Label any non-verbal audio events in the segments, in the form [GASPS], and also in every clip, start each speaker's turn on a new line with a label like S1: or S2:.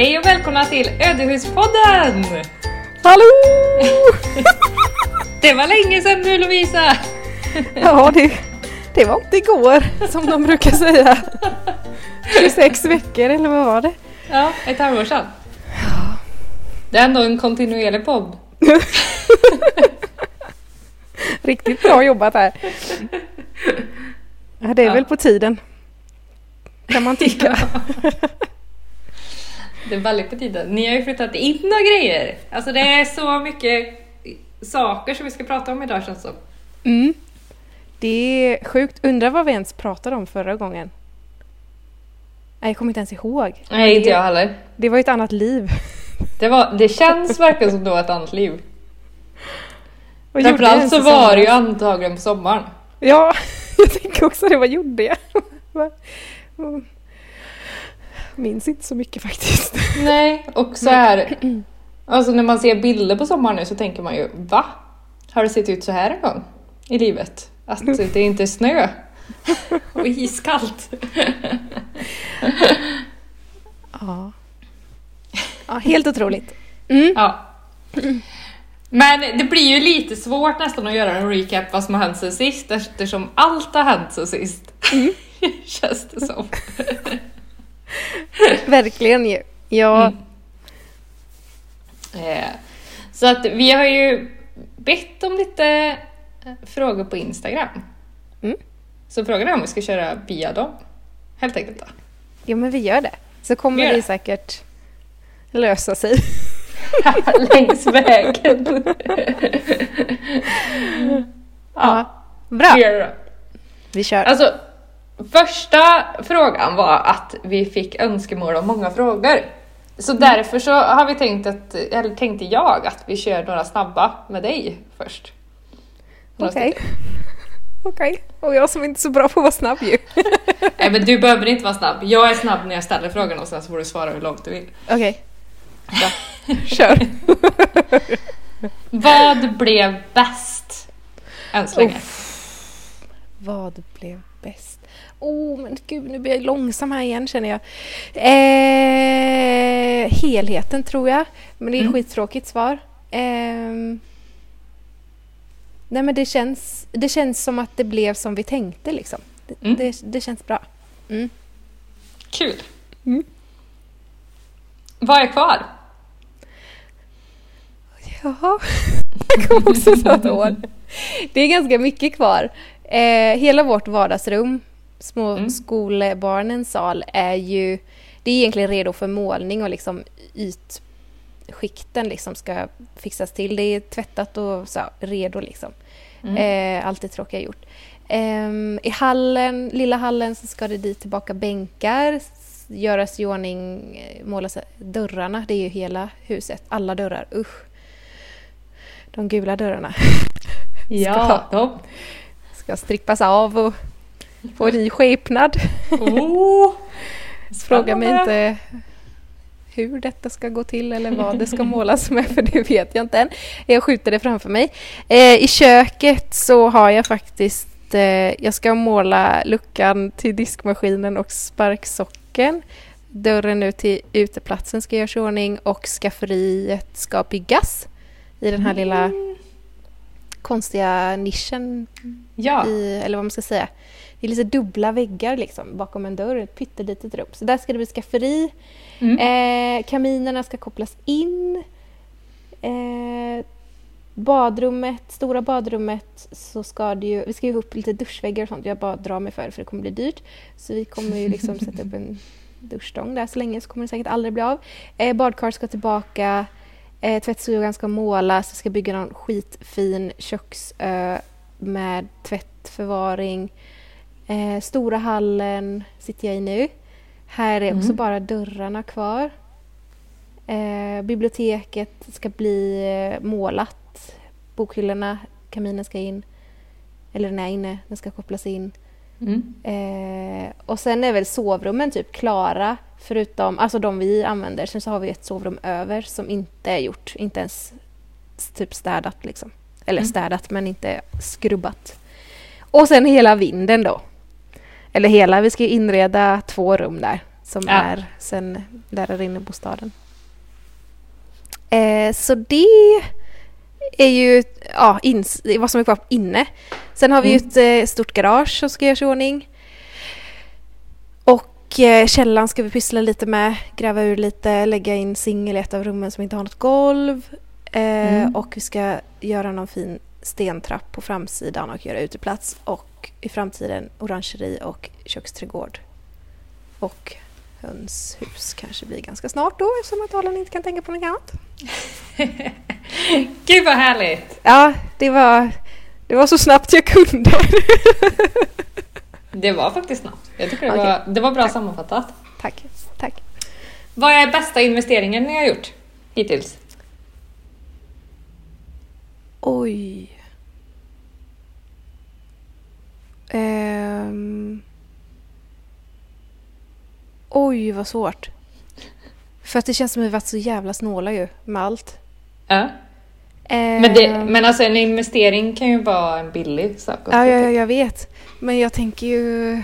S1: Hej och välkomna till Ödehuspodden!
S2: Hallå! [LAUGHS]
S1: Det var länge sedan nu Lovisa!
S2: Ja, det, det var inte igår som de brukar säga. 26 [LAUGHS] veckor eller vad var det?
S1: Ja, ett halvår sedan. Det är ändå en kontinuerlig podd. [LAUGHS]
S2: Riktigt bra jobbat här. Ja, det är
S1: Ja.
S2: väl på tiden. Kan man tycka.
S1: Det är väldigt på tiden. Ni har ju flyttat in och grejer. Alltså det är så mycket saker som vi ska prata om idag känns det som.
S2: Mm. Det är sjukt. Undrar vad vi ens pratade om förra gången. Nej, jag kommer inte ens ihåg.
S1: Nej, inte jag heller.
S2: Det var ju ett annat liv.
S1: Det, var, det känns verkligen som det var ett annat liv. [LAUGHS]
S2: Jag
S1: Framförallt så var det ju antagligen på sommaren.
S2: Ja, [LAUGHS] jag tänker också det. Vad gjorde jag? [LAUGHS] Mm. Minns inte så mycket faktiskt. [LAUGHS]
S1: Nej, och så här. Alltså när man ser bilder på sommaren nu så tänker man ju va? Har det sett ut så här en gång i livet? Att det inte är snö [LAUGHS] och iskallt.
S2: Ja. ja helt otroligt. Mm.
S1: Ja. Men det blir ju lite svårt nästan att göra en recap vad som har hänt sen sist eftersom allt har hänt sen sist. [LAUGHS] Känns det som. [LAUGHS]
S2: Verkligen ju. Ja,
S1: Mm. Eh, Så att vi har ju bett om lite eh, frågor på Instagram.
S2: Mm.
S1: Så frågan är om vi ska köra via dem. Helt enkelt då.
S2: ja, men vi gör det. Så kommer det
S1: det.
S2: säkert lösa sig. [LAUGHS]
S1: Längs vägen. [LAUGHS]
S2: Ja. Bra,
S1: Vi gör det då.
S2: vi kör.
S1: Alltså, första frågan var att vi fick önskemål om många frågor. Så
S2: Mm.
S1: därför så har vi tänkt att, eller tänkte jag att vi kör några snabba med dig först.
S2: Okej. [LAUGHS] Okej. Och jag som inte är så bra på att vara snabb ju. [LAUGHS]
S1: Nej men du behöver inte vara snabb. Jag är snabb när jag ställer frågan och sen så får du svara hur långt du vill.
S2: Okej. Bra. [LAUGHS] Kör.
S1: Vad blev bäst? Än så länge.
S2: Vad blev bäst? Oh, men gud, nu blir jag långsam här igen känner jag. Eh, helheten tror jag. Men det är ett
S1: Mm.
S2: skittråkigt svar. Ehm, nej, men det känns, det känns som att det blev som vi tänkte liksom. Det,
S1: Mm.
S2: det, det känns bra. Mm.
S1: Kul.
S2: Mm.
S1: Vad är kvar?
S2: Jaha, [LAUGHS] det kom också så ett år. Det är ganska mycket kvar. Eh, hela vårt vardagsrum, små
S1: Mm.
S2: skolbarnens sal, är ju det är egentligen redo för målning och liksom ytskikten liksom ska fixas till. Det är tvättat och så, redo liksom.
S1: Mm.
S2: Eh, allt det tråkiga gjort. Ehm, I hallen, lilla hallen så ska det dit tillbaka bänkar, göras i ordning, eh, målas dörrarna. Det är ju hela huset, alla dörrar. Usch. De gula dörrarna [LAUGHS]
S1: Ja, de.
S2: ska strippas av och en ny skepnad.
S1: Oh. [LAUGHS]
S2: Fråga mig inte hur detta ska gå till eller vad det ska målas med för det vet jag inte än. Jag skjuter det framför mig. Eh, I köket så har jag faktiskt, eh, jag ska måla luckan till diskmaskinen och sparksocken. Dörren ut till uteplatsen ska göras i ordning och skafferiet ska byggas i den här lilla konstiga nischen
S1: Ja.
S2: i, eller vad man ska säga. Det är lite dubbla väggar liksom bakom en dörr, ett pyttelitet rum. Så där ska det bli skafferi.
S1: Mm.
S2: Eh, kaminerna ska kopplas in. Eh, badrummet, stora badrummet, så ska det ju, vi ska ju upp lite duschväggar och sånt. Jag bara drar mig för det för det kommer bli dyrt. Så vi kommer ju liksom [LAUGHS] sätta upp en duschstång där så länge så kommer det säkert aldrig bli av. Eh, badkar ska tillbaka. Eh, tvättstugan ska målas. Vi ska bygga någon skitfin köksö med tvättförvaring. Eh, stora hallen sitter jag i nu. Här är också
S1: Mm.
S2: bara dörrarna kvar. Eh, biblioteket ska bli eh, målat. Bokhyllorna, kaminen ska in. Eller den är inne, den ska kopplas in.
S1: Mm.
S2: Eh, och sen är väl sovrummen typ klara, förutom alltså de vi använder. Sen så har vi ett sovrum över som inte är gjort, inte ens typ städat liksom. Eller
S1: Mm.
S2: städat men inte skrubbat. Och sen hela vinden då. Eller hela, vi ska inreda två rum där. som
S1: Ja.
S2: är sen där inne i bostaden. Eh, så det är ju ja, ins- vad som är kvar inne. Sen har vi
S1: Mm.
S2: ett eh, stort garage som ska göras i ordning. Och eh, källaren ska vi pyssla lite med, gräva ur lite, lägga in singel i ett av rummen som inte har något golv. Eh,
S1: Mm.
S2: Och vi ska göra någon fin stentrapp på framsidan och göra uteplats. Och i framtiden orangeri och köksträdgård. Och hönshus kanske blir ganska snart då eftersom att Alan inte kan tänka på något annat. [LAUGHS]
S1: Gud vad härligt!
S2: Ja, det var, det var så snabbt jag kunde. [LAUGHS]
S1: Det var faktiskt snabbt. Jag tycker det,
S2: Okej.
S1: var, det var bra
S2: Tack.
S1: sammanfattat.
S2: tack, tack.
S1: Vad är bästa investeringen ni har gjort hittills?
S2: Oj. Ehm. Oj, vad svårt. För att det känns som att vi varit så jävla snåla ju med allt.
S1: Ja.
S2: Ehm.
S1: Men, det, men alltså en investering kan ju vara en billig sak.
S2: Ja, ja,
S1: typ.
S2: ja, jag vet. Men jag tänker ju...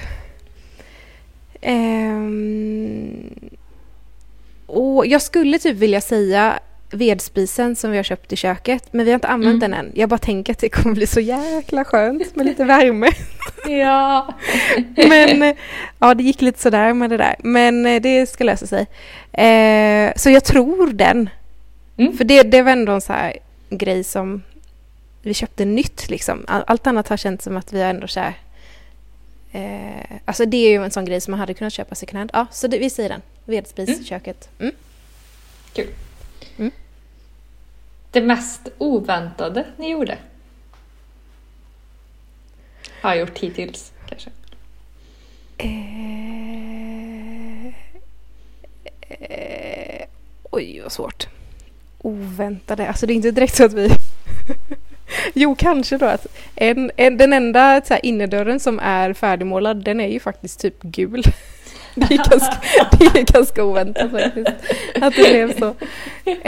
S2: Ehm... Och jag skulle typ vilja säga vedspisen som vi har köpt i köket, men vi har inte använt
S1: Mm.
S2: den än. Jag bara tänker att det kommer bli så jäkla skönt med lite värme. [LAUGHS]
S1: ja. [LAUGHS]
S2: Men ja, det gick lite sådär med det där. Men eh, det ska lösa sig. Eh, så jag tror den.
S1: Mm.
S2: För det, det var ändå en så här grej som vi köpte nytt liksom. All- Allt annat har känts som att vi har ändå så här, eh, Alltså det är ju en sån grej som man hade kunnat köpa second hand. Ja, så det, vi säger den. Vedspis,
S1: Mm.
S2: köket. Mm.
S1: Det mest oväntade ni gjorde? Har gjort hittills kanske?
S2: Eh, eh, oj, vad svårt. Oväntade. Alltså det är inte direkt så att vi... [LAUGHS] jo, kanske då att en, en, den enda så här, innerdörren som är färdigmålad, den är ju faktiskt typ gul. [LAUGHS] Det är ganska, det är ganska oväntat faktiskt. Att det blev så.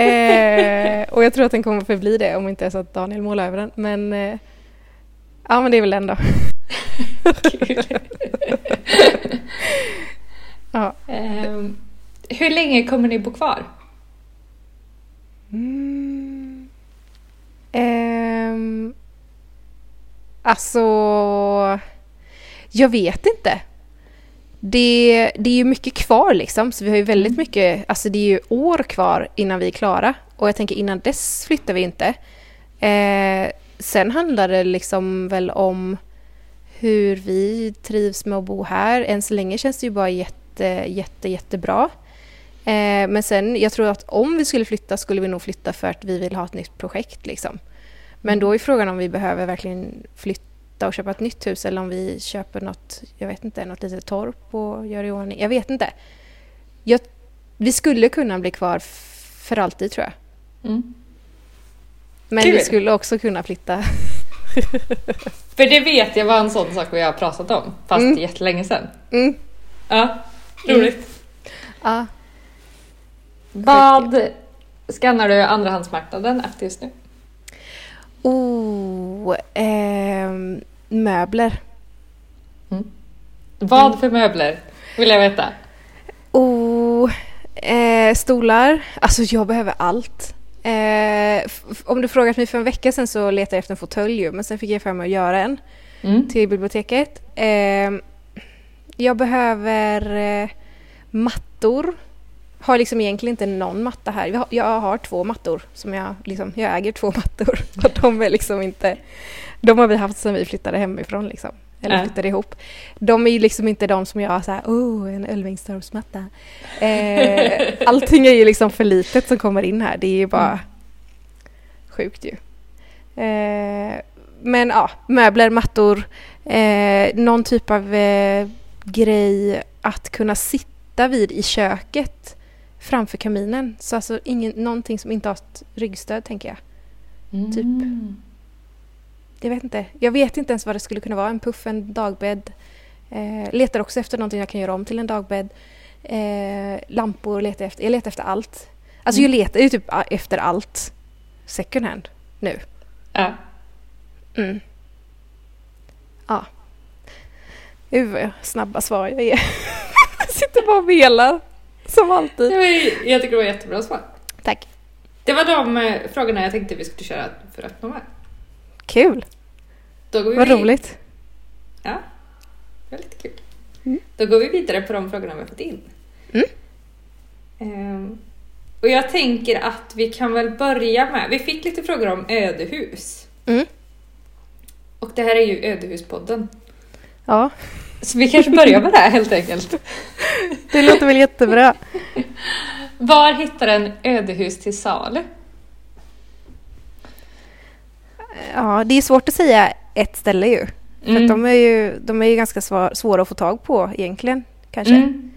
S2: Eh, och jag tror att den kommer förbli det om inte är så att Daniel målar över den. Men eh, ja, men det är väl den då. [LAUGHS] Ja.
S1: Ehm, hur länge kommer ni bo kvar?
S2: Mm. Ehm, alltså, jag vet inte. Det, det är ju mycket kvar liksom, så vi har ju väldigt
S1: Mm.
S2: mycket, alltså det är ju år kvar innan vi är klara. Och jag tänker innan dess flyttar vi inte. Eh, sen handlar det liksom väl om hur vi trivs med att bo här. Än så länge känns det ju bara jätte, jätte, jättebra. Eh, men sen, jag tror att om vi skulle flytta skulle vi nog flytta för att vi vill ha ett nytt projekt. Liksom. Men då är frågan om vi behöver verkligen flytta och köpa ett nytt hus eller om vi köper något, jag vet inte, något litet torp och gör i ordning. Jag vet inte. Jag, vi skulle kunna bli kvar för alltid tror jag.
S1: Mm.
S2: Men
S1: Kul.
S2: vi skulle också kunna flytta. [LAUGHS]
S1: För det vet jag var en sån sak vi har pratat om, fast
S2: Mm.
S1: jättelänge sedan.
S2: Mm.
S1: Ja, roligt.
S2: Ja.
S1: Vad skannar du andrahandsmarknaden efter just nu?
S2: Oh, ehm, möbler.
S1: Vad
S2: Mm.
S1: för möbler vill jag veta?
S2: Oh, eh, stolar. Alltså jag behöver allt. Eh, om du frågat mig för en vecka sedan så letade jag efter en fåtölj men sen fick jag för mig att göra en
S1: Mm.
S2: till biblioteket. Eh, jag behöver eh, mattor. Har liksom egentligen inte någon matta här. Jag har, jag har två mattor som jag liksom, jag äger två [LAUGHS] mattor. Och de är liksom inte, de har vi haft sedan vi flyttade hemifrån liksom. Eller flyttade ihop. De är ju liksom inte de som jag såhär, oh en Ölvingstorpsmatta. Eh, [LAUGHS] allting är ju liksom för litet som kommer in här. Det är ju bara
S1: Mm.
S2: sjukt ju. Eh, men ja, möbler, mattor, eh, någon typ av eh, grej att kunna sitta vid i köket framför kaminen. Så alltså ingen, någonting som inte har ett ryggstöd tänker jag. Typ. Jag vet inte. Jag vet inte ens vad det skulle kunna vara. En puff, en dagbädd. Eh, letar också efter någonting jag kan göra om till en dagbädd. Eh, lampor letar efter. Jag letar efter allt. Alltså
S1: Mm.
S2: jag letar ju typ efter allt second hand nu.
S1: Ja.
S2: Mm. Ja. Gud vad snabba svar jag ger. jag [LAUGHS] sitter bara melar. Som alltid.
S1: Jag tycker det var jättebra svar.
S2: Tack.
S1: Det var de eh, frågorna jag tänkte vi skulle köra för att nå med.
S2: Kul.
S1: Då går vi
S2: Vad roligt.
S1: Ja, det var lite kul.
S2: Mm.
S1: Då går vi vidare på de frågorna vi har fått in.
S2: Mm.
S1: Ehm, och jag tänker att vi kan väl börja med, vi fick lite frågor om ödehus.
S2: Mm.
S1: Och det här är ju Ödehuspodden.
S2: Ja,
S1: Så vi kanske börjar med det här helt enkelt.
S2: det låter väl jättebra.
S1: Var hittar en ödehus till salu?
S2: Ja, det är svårt att säga ett ställe ju. För
S1: Mm.
S2: de är ju, de är ju ganska svår, svåra att få tag på egentligen. Kanske.
S1: Mm.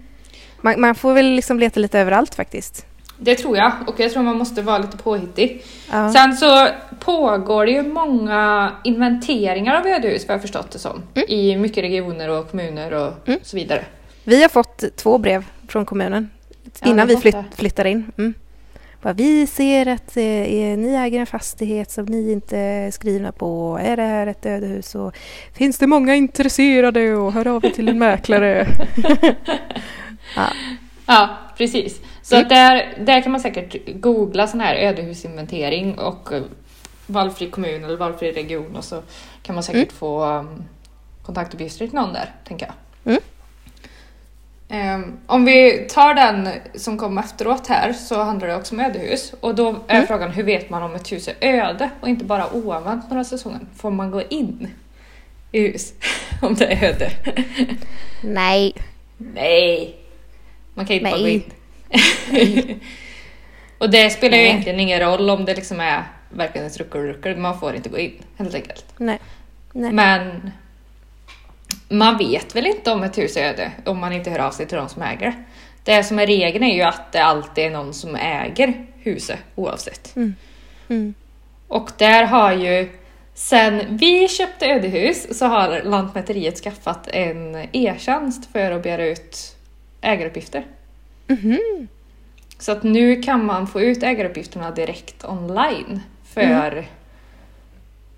S2: Man, man får väl liksom leta lite överallt faktiskt.
S1: Det tror jag, och jag tror man måste vara lite påhittig.
S2: Ja.
S1: Sen så pågår det ju många inventeringar av ödehus, vad jag förstått det som. I mycket regioner och kommuner och
S2: Mm.
S1: så vidare.
S2: Vi har fått två brev från kommunen
S1: Ja,
S2: innan
S1: vi
S2: vi flytt, flyttar in. Mm. Bara, vi ser att eh, ni äger en fastighet som ni inte är skrivna på. Är det här ett ödehus? Och finns det många intresserade? Och hör av er till en mäklare. [LAUGHS] ja.
S1: Ja, precis. Så
S2: Mm.
S1: där, där kan man säkert googla sån här ödehusinventering och valfri kommun eller valfri region och så kan man säkert få um, kontaktuppgifter till någon där, tänker jag.
S2: Mm.
S1: Ehm, om vi tar den som kom efteråt här så handlar det också om ödehus och då är
S2: Mm.
S1: frågan hur vet man om ett hus är öde och inte bara oanvänt några säsonger? Får man gå in i hus [LAUGHS] om det är öde? [LAUGHS]
S2: Nej.
S1: Nej! Man kan inte bara gå
S2: Nej.
S1: in. [LAUGHS] och det spelar ju
S2: Nej.
S1: egentligen ingen roll om det liksom är verkligen ett ruckelruckel, man får inte gå in helt enkelt.
S2: Nej. Nej.
S1: Men man vet väl inte om ett hus är öde om man inte hör av sig till de som äger det. Det som är regeln är ju att det alltid är någon som äger huset oavsett.
S2: Mm. Mm.
S1: Och där har ju sen vi köpte ödehus så har Lantmäteriet skaffat en e-tjänst för att begära ut ägaruppgifter.
S2: Mhm.
S1: Så att nu kan man få ut ägaruppgifterna direkt online för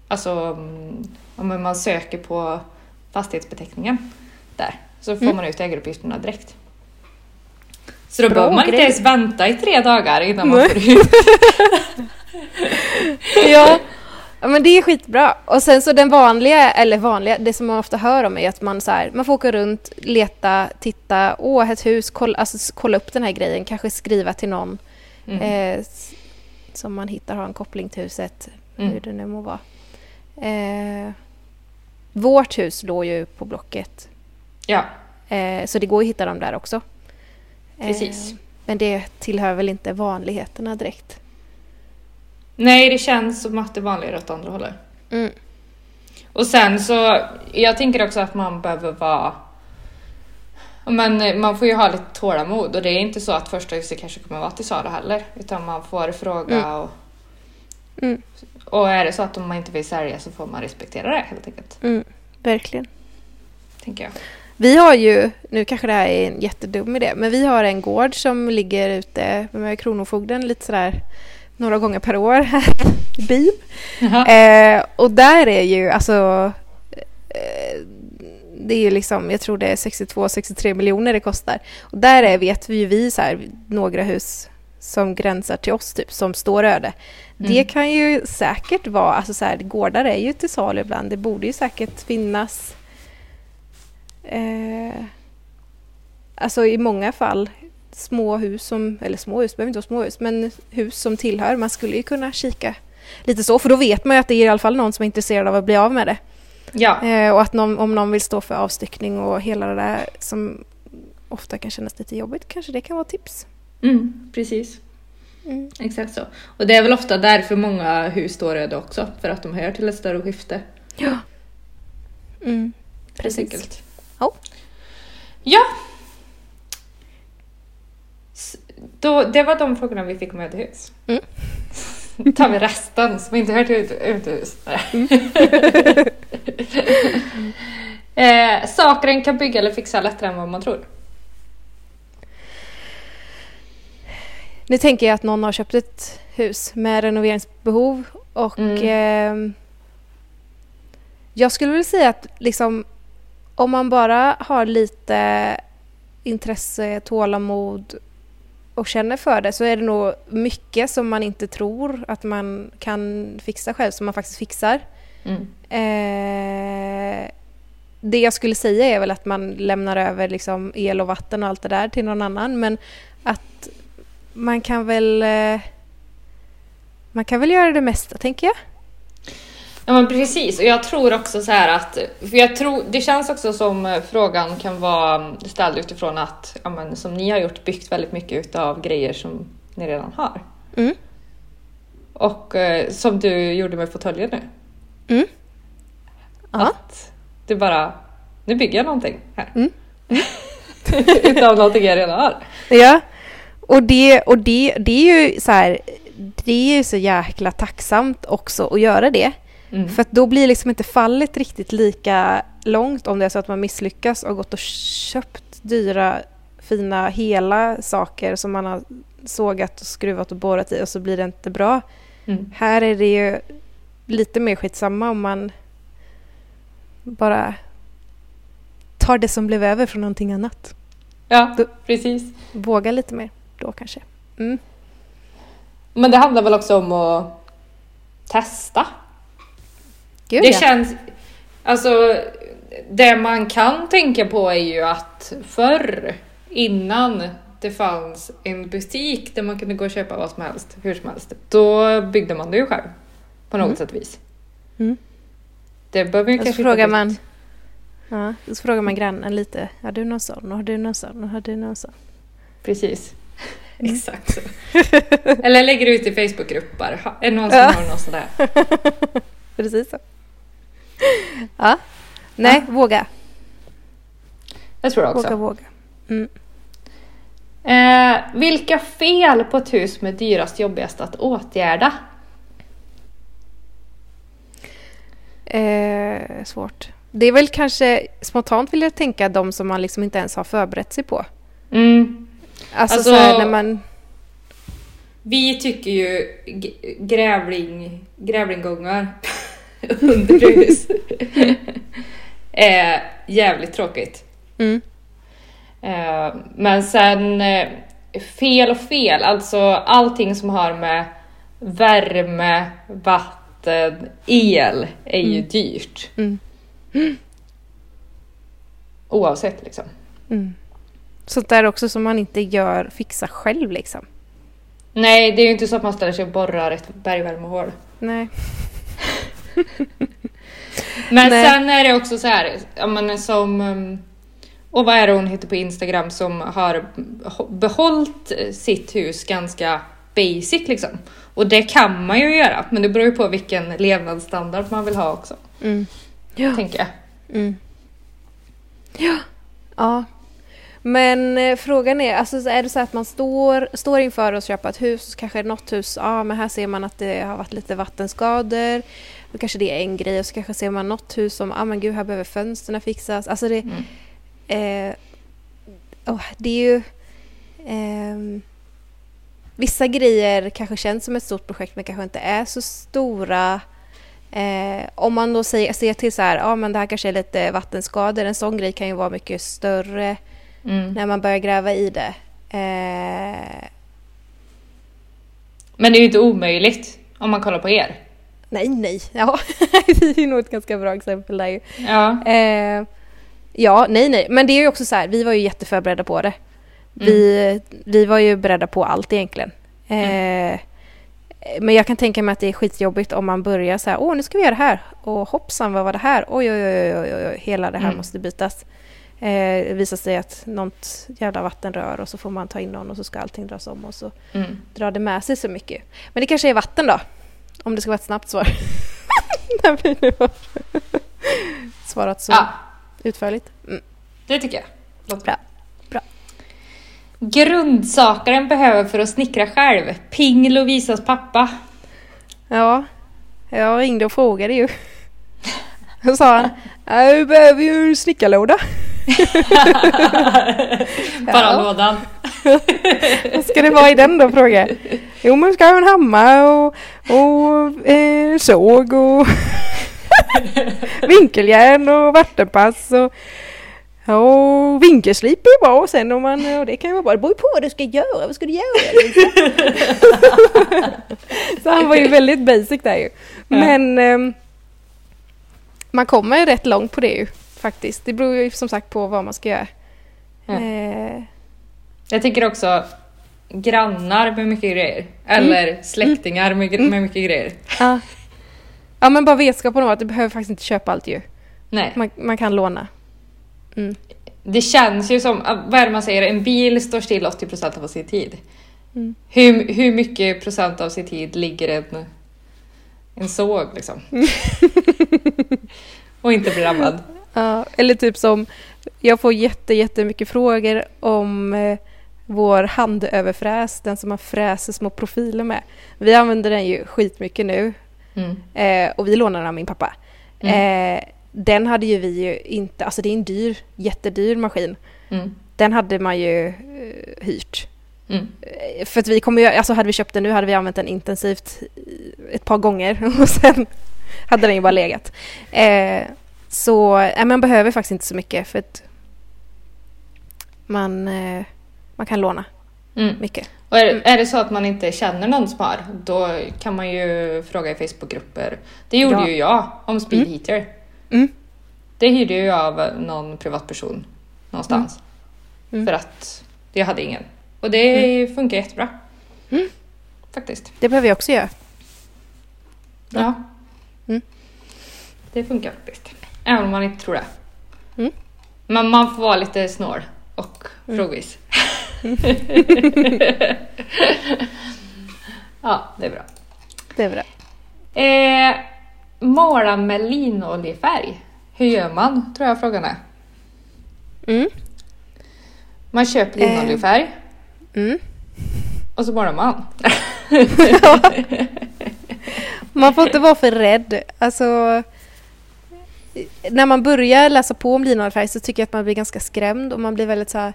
S1: alltså mm, om man söker på fastighetsbeteckningen där så får
S2: Mm.
S1: man ut ägaruppgifterna direkt. Så då
S2: Bra
S1: behöver man inte
S2: grej.
S1: ens vänta i tre dagar innan man
S2: Nej.
S1: får ut.
S2: ja. [LAUGHS] ja, men det är skitbra. Och sen så den vanliga, eller vanliga, det som man ofta hör om är att man, så här, man får åka runt, leta, titta, åh, ett hus, kolla, alltså, kolla upp den här grejen, kanske skriva till någon
S1: Mm.
S2: eh, som man hittar har en koppling till huset,
S1: Mm.
S2: hur det nu må vara. Eh, vårt hus låg ju på Blocket,
S1: Ja,
S2: eh, så det går att hitta dem där också.
S1: Precis.
S2: Eh, men det tillhör väl inte vanligheterna direkt.
S1: nej det känns som att det är vanligare åt andra hållet.
S2: Mm.
S1: Och sen så, jag tänker också att man behöver vara men man får ju ha lite tålamod och det är inte så att första huset kanske kommer vara till salu heller. Utan man får fråga
S2: Mm.
S1: och,
S2: Mm.
S1: och är det så att man inte vill sälja så får man respektera det helt enkelt.
S2: Mm. Verkligen.
S1: Tänker jag.
S2: Vi har ju, nu kanske det här är en jättedum idé, men vi har en gård som ligger ute med Kronofogden lite sådär några gånger per år här i byn. Eh, och där är ju alltså eh, det är ju liksom, jag tror det är 62-63 miljoner det kostar. Och där är, vet vi ju vi så här, några hus som gränsar till oss typ, som står öde. Det
S1: Mm.
S2: kan ju säkert vara, alltså så här, gårdar är ju till salu ibland, det borde ju säkert finnas eh, Alltså i många fall små hus som, eller små hus, behöver inte vara små hus, men hus som tillhör. Man skulle ju kunna kika lite så, för då vet man ju att det är i alla fall någon som är intresserad av att bli av med det.
S1: Ja,
S2: Eh, och att någon, om någon vill stå för avstyckning och hela det där som ofta kan kännas lite jobbigt, kanske det kan vara tips.
S1: Mm, precis.
S2: Mm.
S1: Exakt så. Och det är väl ofta därför många hus står öde också, för att de hör till ett större skifte.
S2: Ja. Mm. Precis.
S1: enkelt.
S2: Ja.
S1: Ja. Då, det var de frågorna vi fick om ödehus.
S2: Mm. [LAUGHS]
S1: Då tar vi resten som inte hör till ut- uthus.
S2: Mm. [LAUGHS]
S1: eh, saker en kan bygga eller fixa lättare än vad man tror.
S2: Nu tänker jag att någon har köpt ett hus med renoveringsbehov och
S1: Mm.
S2: ehm, jag skulle vilja säga att liksom om man bara har lite intresse, tålamod och känner för det så är det nog mycket som man inte tror att man kan fixa själv som man faktiskt fixar.
S1: Mm.
S2: Eh, det jag skulle säga är väl att man lämnar över liksom el och vatten och allt det där till någon annan men man kan väl eh, man kan väl göra det mesta tänker jag.
S1: Ja men precis, och jag tror också så här att, för jag tror, det känns också som eh, frågan kan vara ställd utifrån att, ja men som ni har gjort, byggt väldigt mycket utav grejer som ni redan har.
S2: Mm.
S1: Och eh, som du gjorde med fåtöljen nu.
S2: Mm.
S1: Att du bara, nu bygger jag någonting här.
S2: Mm. [LAUGHS]
S1: utav någonting jag redan har.
S2: Ja, och det, och det, det är ju så här, det är ju så jäkla tacksamt också att göra det.
S1: Mm.
S2: För då blir liksom inte fallet riktigt lika långt om det är så att man misslyckas och gått och köpt dyra, fina, hela saker som man har sågat och skruvat och borrat i och så blir det inte bra.
S1: Mm.
S2: Här är det ju lite mer skitsamma om man bara tar det som blev över från någonting annat.
S1: Ja,
S2: Då-
S1: precis.
S2: Våga lite mer då kanske. Mm.
S1: Men det handlar väl också om att testa.
S2: Gud
S1: det
S2: ja.
S1: känns... Alltså, det man kan tänka på är ju att förr, innan det fanns en butik där man kunde gå och köpa vad som helst, hur som helst, då byggde man det ju själv. På något
S2: Mm.
S1: sätt vis.
S2: Mm.
S1: Det behöver ju kanske
S2: frågar man, ja, så frågar man grannen lite. Har du någon sån? Har du någon sån? Har du någon sån?
S1: Precis.
S2: Mm.
S1: Exakt så. Eller lägger ut i Facebookgrupper. Är det någon som
S2: Ja.
S1: har något sådär? [LAUGHS]
S2: Precis så. Ja. Nej, våga.
S1: Det tror jag också.
S2: Våga, våga. Mm.
S1: Eh, vilka fel på ett hus med dyrast jobbigast att åtgärda?
S2: Eh, svårt. Det är väl kanske spontant vill jag tänka de som man liksom inte ens har förberett sig på.
S1: Mm.
S2: Alltså,
S1: Alltså-
S2: så här när man...
S1: Vi tycker ju grävling, grävlinggångar [LAUGHS] under hus [LAUGHS] är jävligt tråkigt.
S2: Mm.
S1: Eh, men sen eh, fel och fel, alltså allting som har med värme, vatten, el är ju
S2: Mm.
S1: dyrt.
S2: Mm. [GASPS]
S1: Oavsett liksom.
S2: Mm. Sånt där också som man inte gör, fixar själv liksom.
S1: Nej, det är ju inte så att man ställer sig och borrar ett bergvärmehål.
S2: Nej. [LAUGHS]
S1: Men
S2: Nej.
S1: sen är det också så här, men som... um, Och vad är det hon heter på Instagram som har behållit sitt hus ganska basic liksom. Och det kan man ju göra, men det beror ju på vilken levnadsstandard man vill ha också,
S2: Mm. Ja.
S1: tänker jag.
S2: Mm. Ja. ja. Men eh, frågan är, alltså så är det så att man står, står inför att köpa ett hus, kanske något hus, ja men här ser man att det har varit lite vattenskador, då kanske det är en grej och så kanske ser man något hus som, ja men gud här behöver fönstren fixas, alltså det,
S1: Mm.
S2: eh, åh, det är ju ehm, Vissa grejer kanske känns som ett stort projekt men kanske inte är så stora. Eh, om man då säger, ser till så här, ja men det här kanske är lite vattenskador, en sån grej kan ju vara mycket större
S1: Mm.
S2: när man börjar gräva i det. Eh,
S1: Men det är ju inte omöjligt om man kollar på er.
S2: nej, nej, [LAUGHS] ja, det är nog ett ganska bra exempel där ju.
S1: Ja.
S2: Eh, ja, nej, nej, men det är ju också så här, vi var ju jätteförberedda på det. Vi, vi var ju beredda på allt egentligen. Eh, Men jag kan tänka mig att det är skitjobbigt om man börjar så här, åh nu ska vi göra det här, och hoppsan vad var det här, oj oj oj oj, oj, oj. hela det här
S1: Mm.
S2: måste bytas. Eh, det visar sig att något jävla vattenrör och så får man ta in någon och så ska allting dras om och så
S1: Mm.
S2: drar det med sig så mycket. Men det kanske är vatten då, om det ska vara ett snabbt svar. När vi nu har svarat så
S1: ja,
S2: utförligt. Mm.
S1: det tycker jag. Låter
S2: Bra. Bra.
S1: Grundsaker en behöver för att snickra själv. Ping Lovisas pappa.
S2: Ja, jag ringde och frågade ju. [LAUGHS] Då sa han, "Ja, vi behöver ju en snickarlåda. [LAUGHS]
S1: Bara lådan. [LAUGHS]
S2: Vad ska det vara i den då, frågade jag. Jo, man ska ha en hammare och, och eh, såg och [LAUGHS] vinkeljärn och vattenpass och Ja, vinkelslip är bra sen om man, och det kan ju vara bra. Det beror på vad du ska göra, vad ska du göra? så han var ju väldigt basic där ju. Men ehm, man kommer rätt långt på det ju faktiskt. Det beror ju som sagt på vad man ska göra.
S1: Ja.
S2: Eh,
S1: Jag tycker också grannar med mycket grejer. Eller släktingar med, med mycket grejer.
S2: ja. ja men bara vetskapen om att du behöver faktiskt inte köpa allt ju.
S1: Nej.
S2: Man, man kan låna. Mm.
S1: Det känns ju som, vad är det man säger, en bil står still 80% av sin tid.
S2: Mm.
S1: Hur, hur mycket procent av sin tid ligger en, en såg liksom? [LAUGHS] Och inte blir rammad.
S2: Ja, eller typ som, jag får jätte, jättemycket frågor om eh, vår handöverfräs, den som man fräser små profiler med. Vi använder den ju skitmycket nu
S1: Mm.
S2: eh, och vi lånar den av min pappa.
S1: Mm.
S2: Eh, den hade ju vi ju inte, alltså det är en dyr, jättedyr maskin.
S1: Mm.
S2: Den hade man ju eh, hyrt.
S1: Mm.
S2: För att vi kommer ju, alltså hade vi köpt den nu hade vi använt den intensivt ett par gånger [LAUGHS] och sen hade den ju bara legat. Så eh, man behöver faktiskt inte så mycket för att man, eh, man kan låna
S1: Mm.
S2: mycket.
S1: Och är, är det så att man inte känner någon som har, då kan man ju fråga i Facebookgrupper. Det gjorde
S2: Ja.
S1: ju jag om speed heater.
S2: Mm.
S1: Det hyrde jag av någon privatperson någonstans.
S2: Mm.
S1: För att jag hade ingen. Och det funkar jättebra.
S2: Mm.
S1: Faktiskt.
S2: Det behöver jag också göra.
S1: Ja.
S2: Mm.
S1: Det funkar faktiskt. Även om man inte tror det.
S2: Mm.
S1: Men man får vara lite snål och
S2: Mm.
S1: frågvis. [LAUGHS] ja, det är bra.
S2: Det är bra.
S1: Eh, måla med linoljefärg. Hur gör man? Tror jag frågan är.
S2: Mm.
S1: Man köper linoljefärg
S2: Mm.
S1: och så målar man. [LAUGHS]
S2: Man får inte vara för rädd. Alltså, när man börjar läsa på om linoljefärg så tycker jag att man blir ganska skrämd och man blir väldigt så här...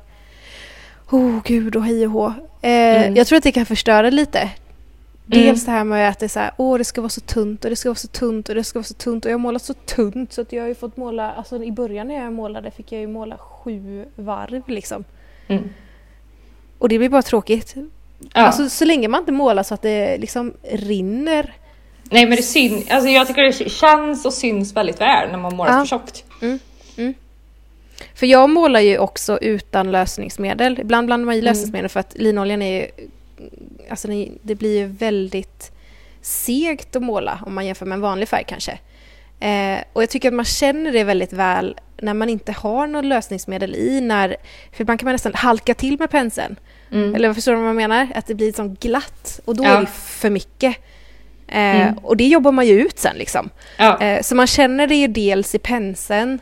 S2: Oh gud och hej och hå. Eh,
S1: Mm.
S2: Jag tror att det kan förstöra lite. Dels det här med att det är så här, åh det ska vara så tunt och det ska vara så tunt och det ska vara så tunt och jag har målat så tunt så att jag har ju fått måla, alltså i början när jag målade fick jag ju måla sju varv liksom.
S1: Mm.
S2: Och det blir bara tråkigt.
S1: Ja.
S2: Alltså så länge man inte målar så att det liksom rinner.
S1: Nej men det syn, alltså jag tycker det känns och syns väldigt väl när man målar
S2: Ja.
S1: för tjockt.
S2: För jag målar ju också utan lösningsmedel. Ibland blandar man i
S1: Mm.
S2: lösningsmedel för att linoljan är ju... Alltså det- blir ju väldigt segt att måla om man jämför med en vanlig färg kanske. Eh, och jag tycker att man känner det väldigt väl när man inte har något lösningsmedel i. När, för ibland kan man nästan halka till med penseln.
S1: Mm.
S2: Eller förstår du vad jag menar? Att det blir liksom glatt och då
S1: Ja.
S2: är det för mycket. Eh,
S1: Mm.
S2: Och det jobbar man ju ut sen liksom.
S1: Ja.
S2: Eh, Så man känner det ju dels i penseln.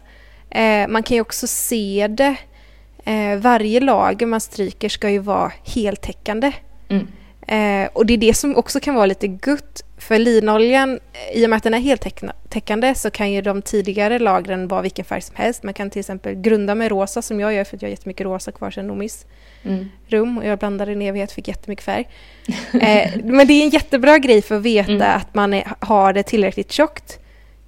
S2: Eh, Man kan ju också se det. Eh, Varje lager man stryker ska ju vara heltäckande.
S1: Mm.
S2: Eh, Och det är det som också kan vara lite gutt. För linoljan, eh, i och med att den är heltäckande så kan ju de tidigare lagren vara vilken färg som helst. Man kan till exempel grunda med rosa som jag gör för att jag har jättemycket rosa kvar sedan Nomis
S1: Mm.
S2: rum och jag blandade en evighet fick jättemycket färg. [LAUGHS] Eh, men det är en jättebra grej för att veta
S1: Mm.
S2: att man är, har det tillräckligt tjockt.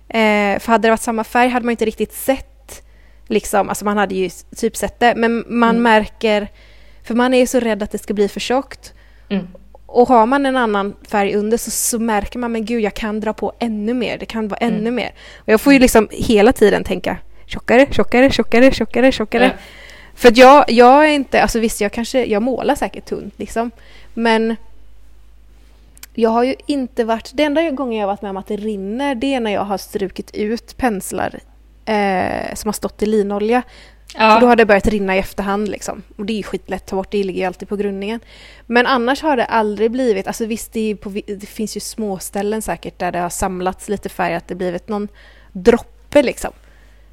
S2: Eh, för hade det varit samma färg hade man inte riktigt sett, liksom, alltså man hade ju typ sett det, men man
S1: Mm.
S2: märker, för man är ju så rädd att det ska bli för tjockt.
S1: Mm.
S2: Och har man en annan färg under så, så märker man, men gud jag kan dra på ännu mer, det kan vara ännu
S1: Mm.
S2: mer. Och jag får ju liksom hela tiden tänka tjockare, tjockare, tjockare, tjockare, tjockare.
S1: Ja.
S2: För jag, jag är inte, alltså visst jag kanske, jag målar säkert tunt liksom. Men jag har ju inte varit, det enda gången jag har varit med om att det rinner det är när jag har strukit ut penslar eh, som har stått i linolja. För då
S1: Ja.
S2: har det börjat rinna i efterhand liksom. Och det är ju skitlätt att ta bort, det ligger ju alltid på grundningen. Men annars har det aldrig blivit, alltså visst det, på, det finns ju små ställen säkert där det har samlats lite färg, att det blivit någon droppe liksom.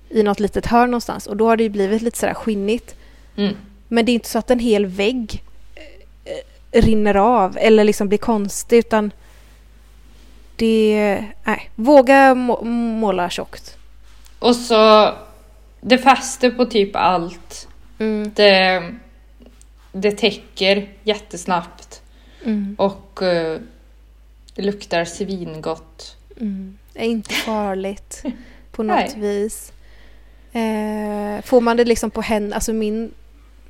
S2: I något litet hörn någonstans. Och då har det ju blivit lite sådär skinnigt.
S1: Mm.
S2: Men det är inte så att en hel vägg eh, rinner av eller liksom blir konstig utan det... Nej, våga må, måla tjockt.
S1: Och så, det fäster på typ allt.
S2: Mm,
S1: Det, det täcker jättesnabbt
S2: mm,
S1: och eh, det luktar svingott.
S2: mm. Det är inte farligt [LAUGHS] på något vis. Eh, får man det liksom på henne, alltså min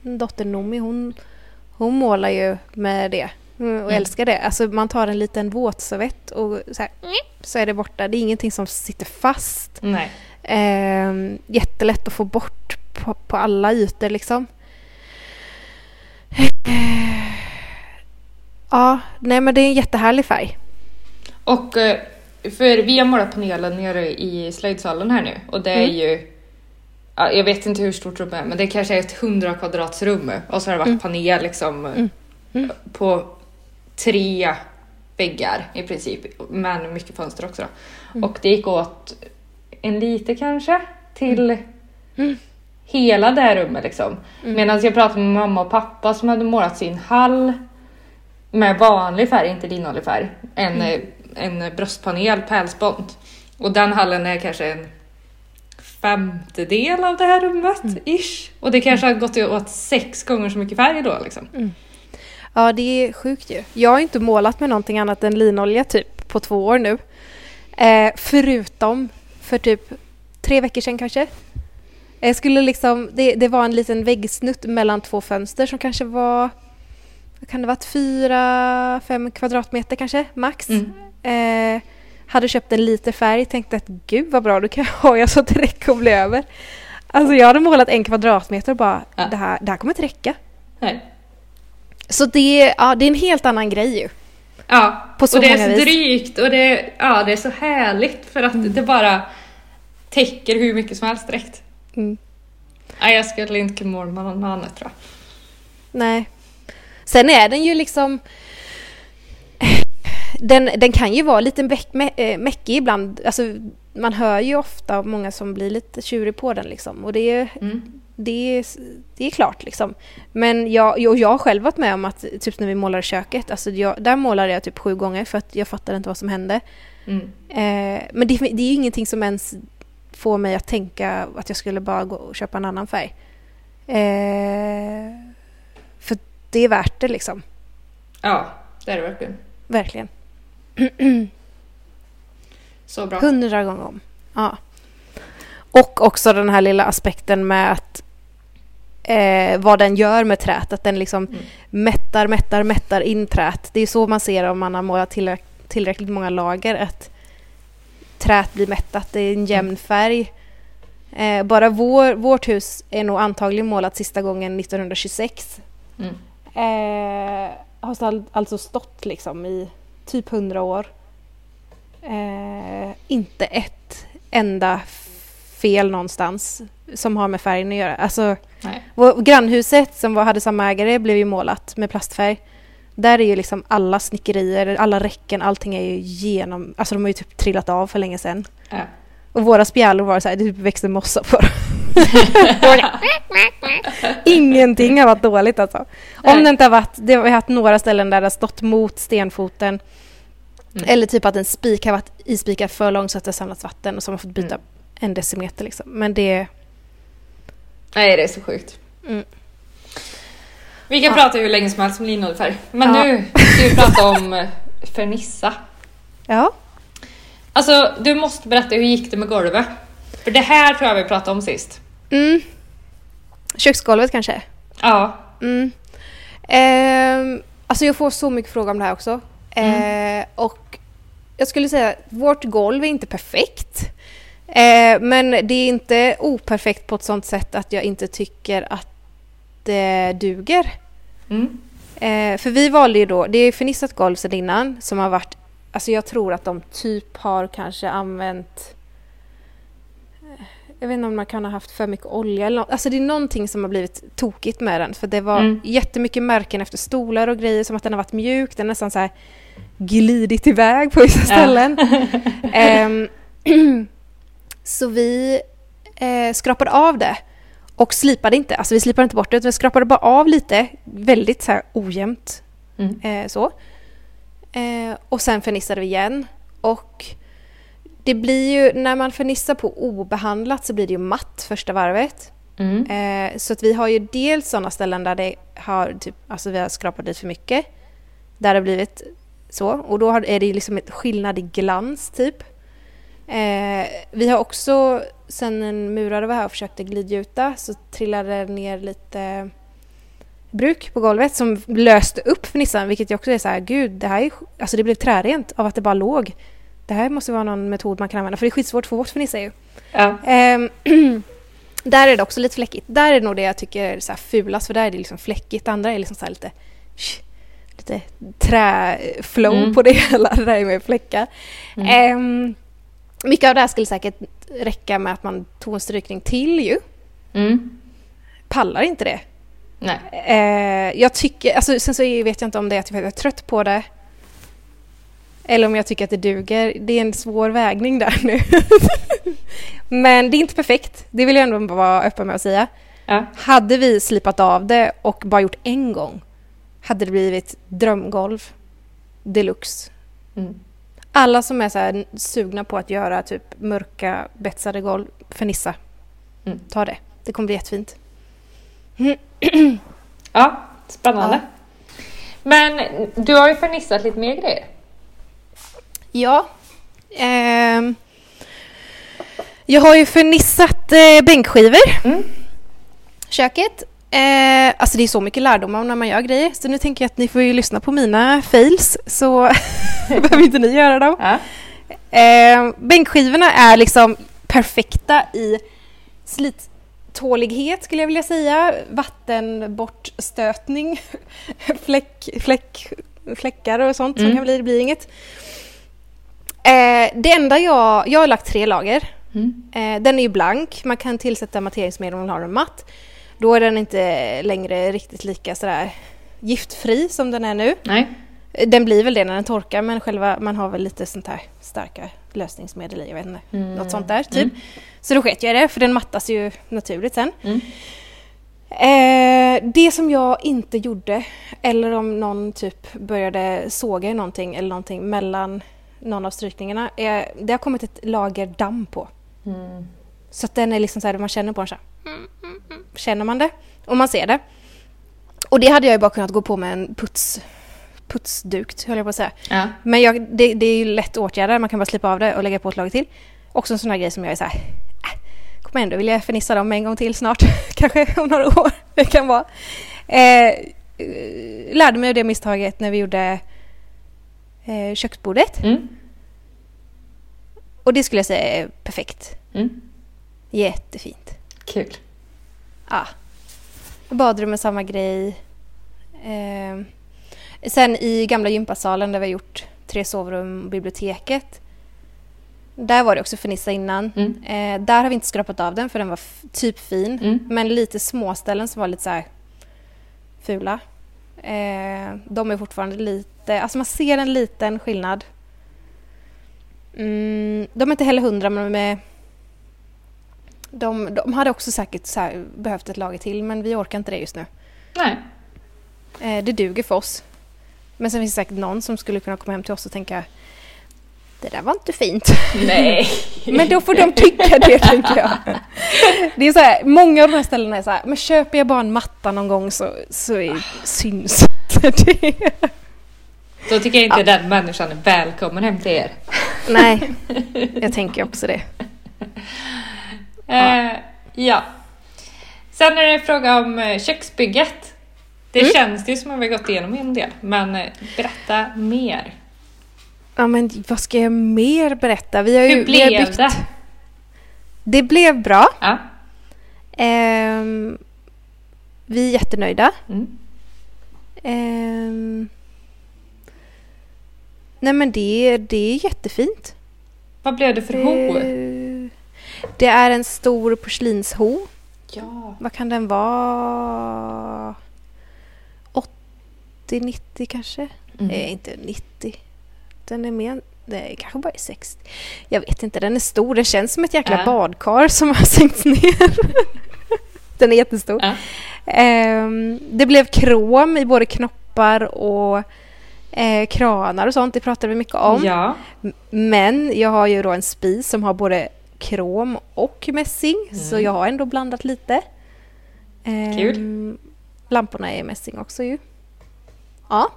S2: dotter Nomi hon, hon målar ju med det och
S1: Mm.
S2: älskar det. Alltså man tar en liten våtservett och så, här, så är det borta. Det är ingenting som sitter fast.
S1: Nej.
S2: Eh, jättelätt att få bort på, på alla ytor liksom. Eh, ja, nej men det är en jättehärlig färg.
S1: Och eh, för vi har målat panelen nere i slöjdsalen här nu och det är
S2: Mm.
S1: ju ja, jag vet inte hur stort rummet är men det kanske är ett 100 kvadratsrum och så har det varit
S2: Mm.
S1: panel liksom
S2: Mm. Mm.
S1: på tre väggar i princip men mycket fönster också.
S2: Mm.
S1: Och det gick åt en liter kanske till
S2: Mm.
S1: hela det här rummet liksom.
S2: Mm.
S1: Medan jag pratade med mamma och pappa som hade målat sin hall med vanlig färg, inte linollig färg. En,
S2: Mm.
S1: eh, en bröstpanel, pärlspont. Och den hallen är kanske en femtedel av det här rummet,
S2: Mm.
S1: ish. Och det kanske har gått åt sex gånger så mycket färg då liksom.
S2: Ja, det är sjukt ju. Jag har inte målat med någonting annat än linolja typ på två år nu. Eh, förutom för typ tre veckor sedan kanske. Jag skulle liksom, det, det var en liten väggsnutt mellan två fönster som kanske var, kan det varit, fyra, fem kvadratmeter kanske, max.
S1: Mm.
S2: Eh, hade köpt en liter färg, tänkte att gud vad bra, då kan jag ha jag så att det räcker att bli över. Alltså jag hade målat en kvadratmeter och bara,
S1: Ja.
S2: det, här, det här kommer inte räcka.
S1: Nej.
S2: Så det, ja, det är en helt annan grej ju.
S1: Ja,
S2: På så
S1: och det är så
S2: vis.
S1: drygt och det, ja, det är så härligt för att
S2: Mm.
S1: det bara täcker hur mycket som helst direkt.
S2: Mm.
S1: Nej, jag skulle inte kunna måla med något annat tror jag.
S2: Nej. Sen är den ju liksom... Den, den kan ju vara lite mäck, mä, eh, mäckig ibland. Alltså, man hör ju ofta många som blir lite tjurig på den liksom. Och det är,
S1: Mm.
S2: Det är, det är klart liksom. Men jag, jag, jag har själv varit med om att typ när vi målade köket, alltså jag, där målade jag typ sju gånger för att jag fattade inte vad som hände.
S1: Mm.
S2: Eh, men det, det är ju ingenting som ens får mig att tänka att jag skulle bara gå och köpa en annan färg. Eh, för det är värt det liksom.
S1: Ja, det är det verkligen.
S2: Verkligen. [CLEARS THROAT]
S1: Så bra.
S2: Hundra gånger om. Ja. Och också den här lilla aspekten med att eh, vad den gör med trät. Att den liksom
S1: Mm.
S2: mättar, mättar, mättar in trät. Det är så man ser om man har målat tillräck- tillräckligt många lager. Att trät blir mättat. Det är en jämn färg. Eh, bara vår, vårt hus är nog antagligen målat sista gången 1926.
S1: Mm.
S2: Eh, har all, alltså stått liksom i typ 100 år. Eh, inte ett enda fel någonstans som har med färgen att göra. Alltså, vår, grannhuset som var, hade samma ägare blev ju målat med plastfärg. Där är ju liksom alla snickerier, alla räcken, allting är ju genom... Alltså de har ju typ trillat av för länge sedan.
S1: Ja.
S2: Och våra spjälor var så här, det typ växte mossa på dem. [LAUGHS] Ingenting har varit dåligt alltså. Om det inte har varit, det har vi haft några ställen där det har stått mot stenfoten.
S1: Mm.
S2: Eller typ att en spik har varit ispikad för långt så att det har samlats vatten och så har man fått byta
S1: Mm.
S2: en decimeter liksom. Men det...
S1: Nej, det är så sjukt.
S2: Mm.
S1: Vi kan
S2: Ja.
S1: prata hur länge som helst om linolfärg. Men
S2: Ja.
S1: nu ska vi prata om eh, fernissa.
S2: Ja.
S1: Alltså, du måste berätta hur gick det med golvet? För det här tror jag vi pratade om sist.
S2: Mm. Köksgolvet kanske?
S1: Ja.
S2: Mm. Ehm, alltså jag får så mycket frågor om det här också. Eh, och jag skulle säga att vårt golv är inte perfekt. Eh, men det är inte operfekt på ett sånt sätt att jag inte tycker att det duger.
S1: Mm.
S2: Eh, för vi valde ju då, det är fernissat golv sedan innan som har varit, alltså jag tror att de typ har kanske använt eh, jag vet inte om man kan ha haft för mycket olja eller nå- Alltså det är någonting som har blivit tokigt med den. För det var
S1: Mm.
S2: jättemycket märken efter stolar och grejer som att den har varit mjuk. Den har nästan så här glidit iväg på vissa ställen. [LAUGHS] Ehm, [CLEARS THROAT] så vi eh, skrapade av det och slipade inte. Alltså vi slipade inte bort det utan vi skrapade bara av lite. Väldigt så här ojämnt
S1: Mm.
S2: Eh, så. Eh, och sen fernissade vi igen. Och det blir ju, när man fernissar på obehandlat så blir det ju matt första varvet.
S1: Mm.
S2: Eh, så att vi har ju dels sådana ställen där det har, typ, alltså vi har skrapat dit för mycket. Där det har blivit så. Och då har, är det liksom ett skillnad i glans typ. Eh, vi har också sen en murare var här och försökte glidgjuta så trillade det ner lite bruk på golvet som löste upp fernissan vilket ju också är så här, gud, det här är, alltså det blev trärent av att det bara låg. Det här måste vara någon metod man kan använda för det är skitsvårt att få bort fernissa ju.
S1: Ja.
S2: Ehm, [CLEARS THROAT] där är det också lite fläckigt. Där är det nog det jag tycker är så här fulast för där är det liksom fläckigt. Det andra är liksom så här lite lite träflow
S1: Mm.
S2: på det [LAUGHS] hela. Det där är med fläckar.
S1: Mm.
S2: Ehm, mycket av det här skulle säkert räcka med att man tog en strykning till ju.
S1: Mm.
S2: Pallar inte det.
S1: Nej.
S2: Eh, jag tycker, alltså, sen så vet jag inte om det är att jag är trött på det. Eller om jag tycker att det duger. Det är en svår vägning där nu. [LAUGHS] Men det är inte perfekt. Det vill jag ändå vara öppen med att säga.
S1: Ja.
S2: Hade vi slipat av det och bara gjort en gång hade det blivit drömgolv deluxe.
S1: Mm.
S2: Alla som är så sugna på att göra typ mörka betsade golv, fernissa.
S1: Mm.
S2: Ta det. Det kommer bli jättefint. [CLEARS THROAT]
S1: Ja, spännande. Men du har ju fernissat lite mer grejer.
S2: Ja. Ehm, jag har ju fernissat eh, bänkskivor.
S1: Mm.
S2: Köket. Eh, alltså det är så mycket lärdom om när man gör grejer. Så nu tänker jag att ni får ju lyssna på mina fails. Så [LAUGHS] behöver inte ni göra dem.
S1: Ja.
S2: Eh, bänkskivorna är liksom perfekta i slittålighet skulle jag vilja säga. Vattenbortstötning, [LAUGHS] fläck, fläck, fläckar och sånt som
S1: Mm.
S2: kan bli, det blir inget. Eh, det enda jag, jag har lagt tre lager.
S1: Mm.
S2: Eh, den är ju blank, man kan tillsätta matteringsmedel om man har den matt. Då är den inte längre riktigt lika sådär giftfri som den är nu.
S1: Nej.
S2: Den blir väl det när den torkar men själva, man har väl lite sånt här starka lösningsmedel i, jag vet inte.
S1: Mm.
S2: Något sånt där typ. Så då sket jag i det för den mattas ju naturligt sen.
S1: Mm.
S2: Eh, det som jag inte gjorde, eller om någon typ började såga i någonting eller någonting mellan någon av strykningarna, är, det har kommit ett lager damm på.
S1: Mm.
S2: Så att den är liksom så här, man känner på den så här. Mm, mm, mm. Känner man det och man ser det. Och det hade jag ju bara kunnat gå på med en puts, putsduk, höll jag på att säga.
S1: Ja.
S2: Men jag, det, det är ju lätt åtgärder, man kan bara slipa av det och lägga på ett lager till. Också en sån här grej som jag är så här, äh, kommer ändå vilja förnissa dem en gång till snart, [LAUGHS] kanske om några år. [LAUGHS] Det kan vara. Eh, eh, lärde mig av det misstaget när vi gjorde eh, köksbordet.
S1: Mm.
S2: Och det skulle jag säga är perfekt.
S1: Mm.
S2: Jättefint.
S1: Kul.
S2: Ja. Badrummet samma grej. Eh, sen i gamla gympasalen där vi har gjort tre sovrum och biblioteket. Där var det också fernissa innan.
S1: Mm.
S2: Eh, där har vi inte skrapat av den för den var typ fin.
S1: Mm.
S2: Men lite småställen som var lite så här fula. Eh, de är fortfarande lite, alltså man ser en liten skillnad. Mm, de är inte heller hundra men de är de, de hade också säkert behövt ett lager till men vi orkar inte det just nu.
S1: Nej.
S2: Eh, det duger för oss. Men sen finns det säkert någon som skulle kunna komma hem till oss och tänka det där var inte fint.
S1: Nej. [LAUGHS]
S2: Men då får de tycka det tänker jag. [LAUGHS] Det är så här, många av de här ställena är så här, men köper jag bara en matta någon gång så, så är, syns det. [LAUGHS]
S1: Då tycker jag inte den människan är välkommen hem till er.
S2: Nej, jag tänker också det.
S1: Ja. Eh, ja. Sen är det en fråga om eh, köksbygget. Det
S2: Mm.
S1: känns ju som att vi gått igenom en del, men eh, berätta mer.
S2: Ja men vad ska jag mer berätta? Vi har ju,
S1: Hur
S2: vi har
S1: blev
S2: byggt-
S1: det?
S2: Det blev bra.
S1: Ja.
S2: Ehm, vi är jättenöjda.
S1: Mm.
S2: Ehm, nej men det, det är jättefint.
S1: Vad blev det för ho?
S2: Det, det är en stor porslinsho.
S1: Ja.
S2: Vad kan den vara? 80-90 kanske?
S1: Mm.
S2: Nej, inte 90. Den är mer... Det kanske bara är 60. Jag vet inte, den är stor. Den känns som ett jäkla
S1: Ja.
S2: badkar som har [LAUGHS] sänkts ner. den är jättestor.
S1: Ja.
S2: Ehm, det blev krom i både knoppar och eh, kranar och sånt. Det pratade vi mycket om.
S1: Ja.
S2: Men jag har ju då en spis som har både krom och mässing. Så
S1: Mm.
S2: jag har ändå blandat lite. Ehm,
S1: Kul.
S2: Lamporna är mässing också ju. Ja.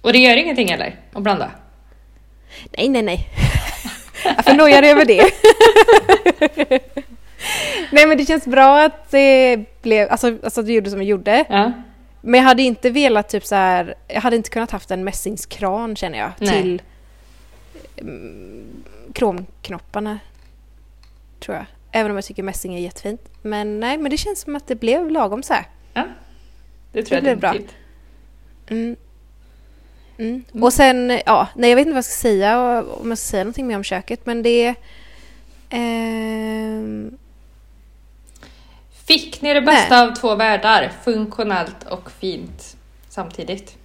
S1: Och det gör ingenting eller? Att blanda?
S2: Nej, nej, nej. Varför nojar du över det? [LAUGHS] Nej men det känns bra att det blev, alltså, alltså att du gjorde som du gjorde.
S1: Ja.
S2: Men jag hade inte velat typ så här, jag hade inte kunnat haft en mässingskran känner jag
S1: Nej.
S2: till mm, kromknopparna. Tror jag. Även om jag tycker mässing är jättefint. Men nej, men det känns som att det blev lagom så här.
S1: ja. Det tror
S2: Det
S1: jag
S2: blev bra.
S1: definitivt.
S2: Mm. Mm. Och sen, ja, nej jag vet inte vad jag ska säga om jag ska säga någonting mer om köket men det ehm,
S1: Fick ni det bästa av två världar? Funktionellt och fint samtidigt.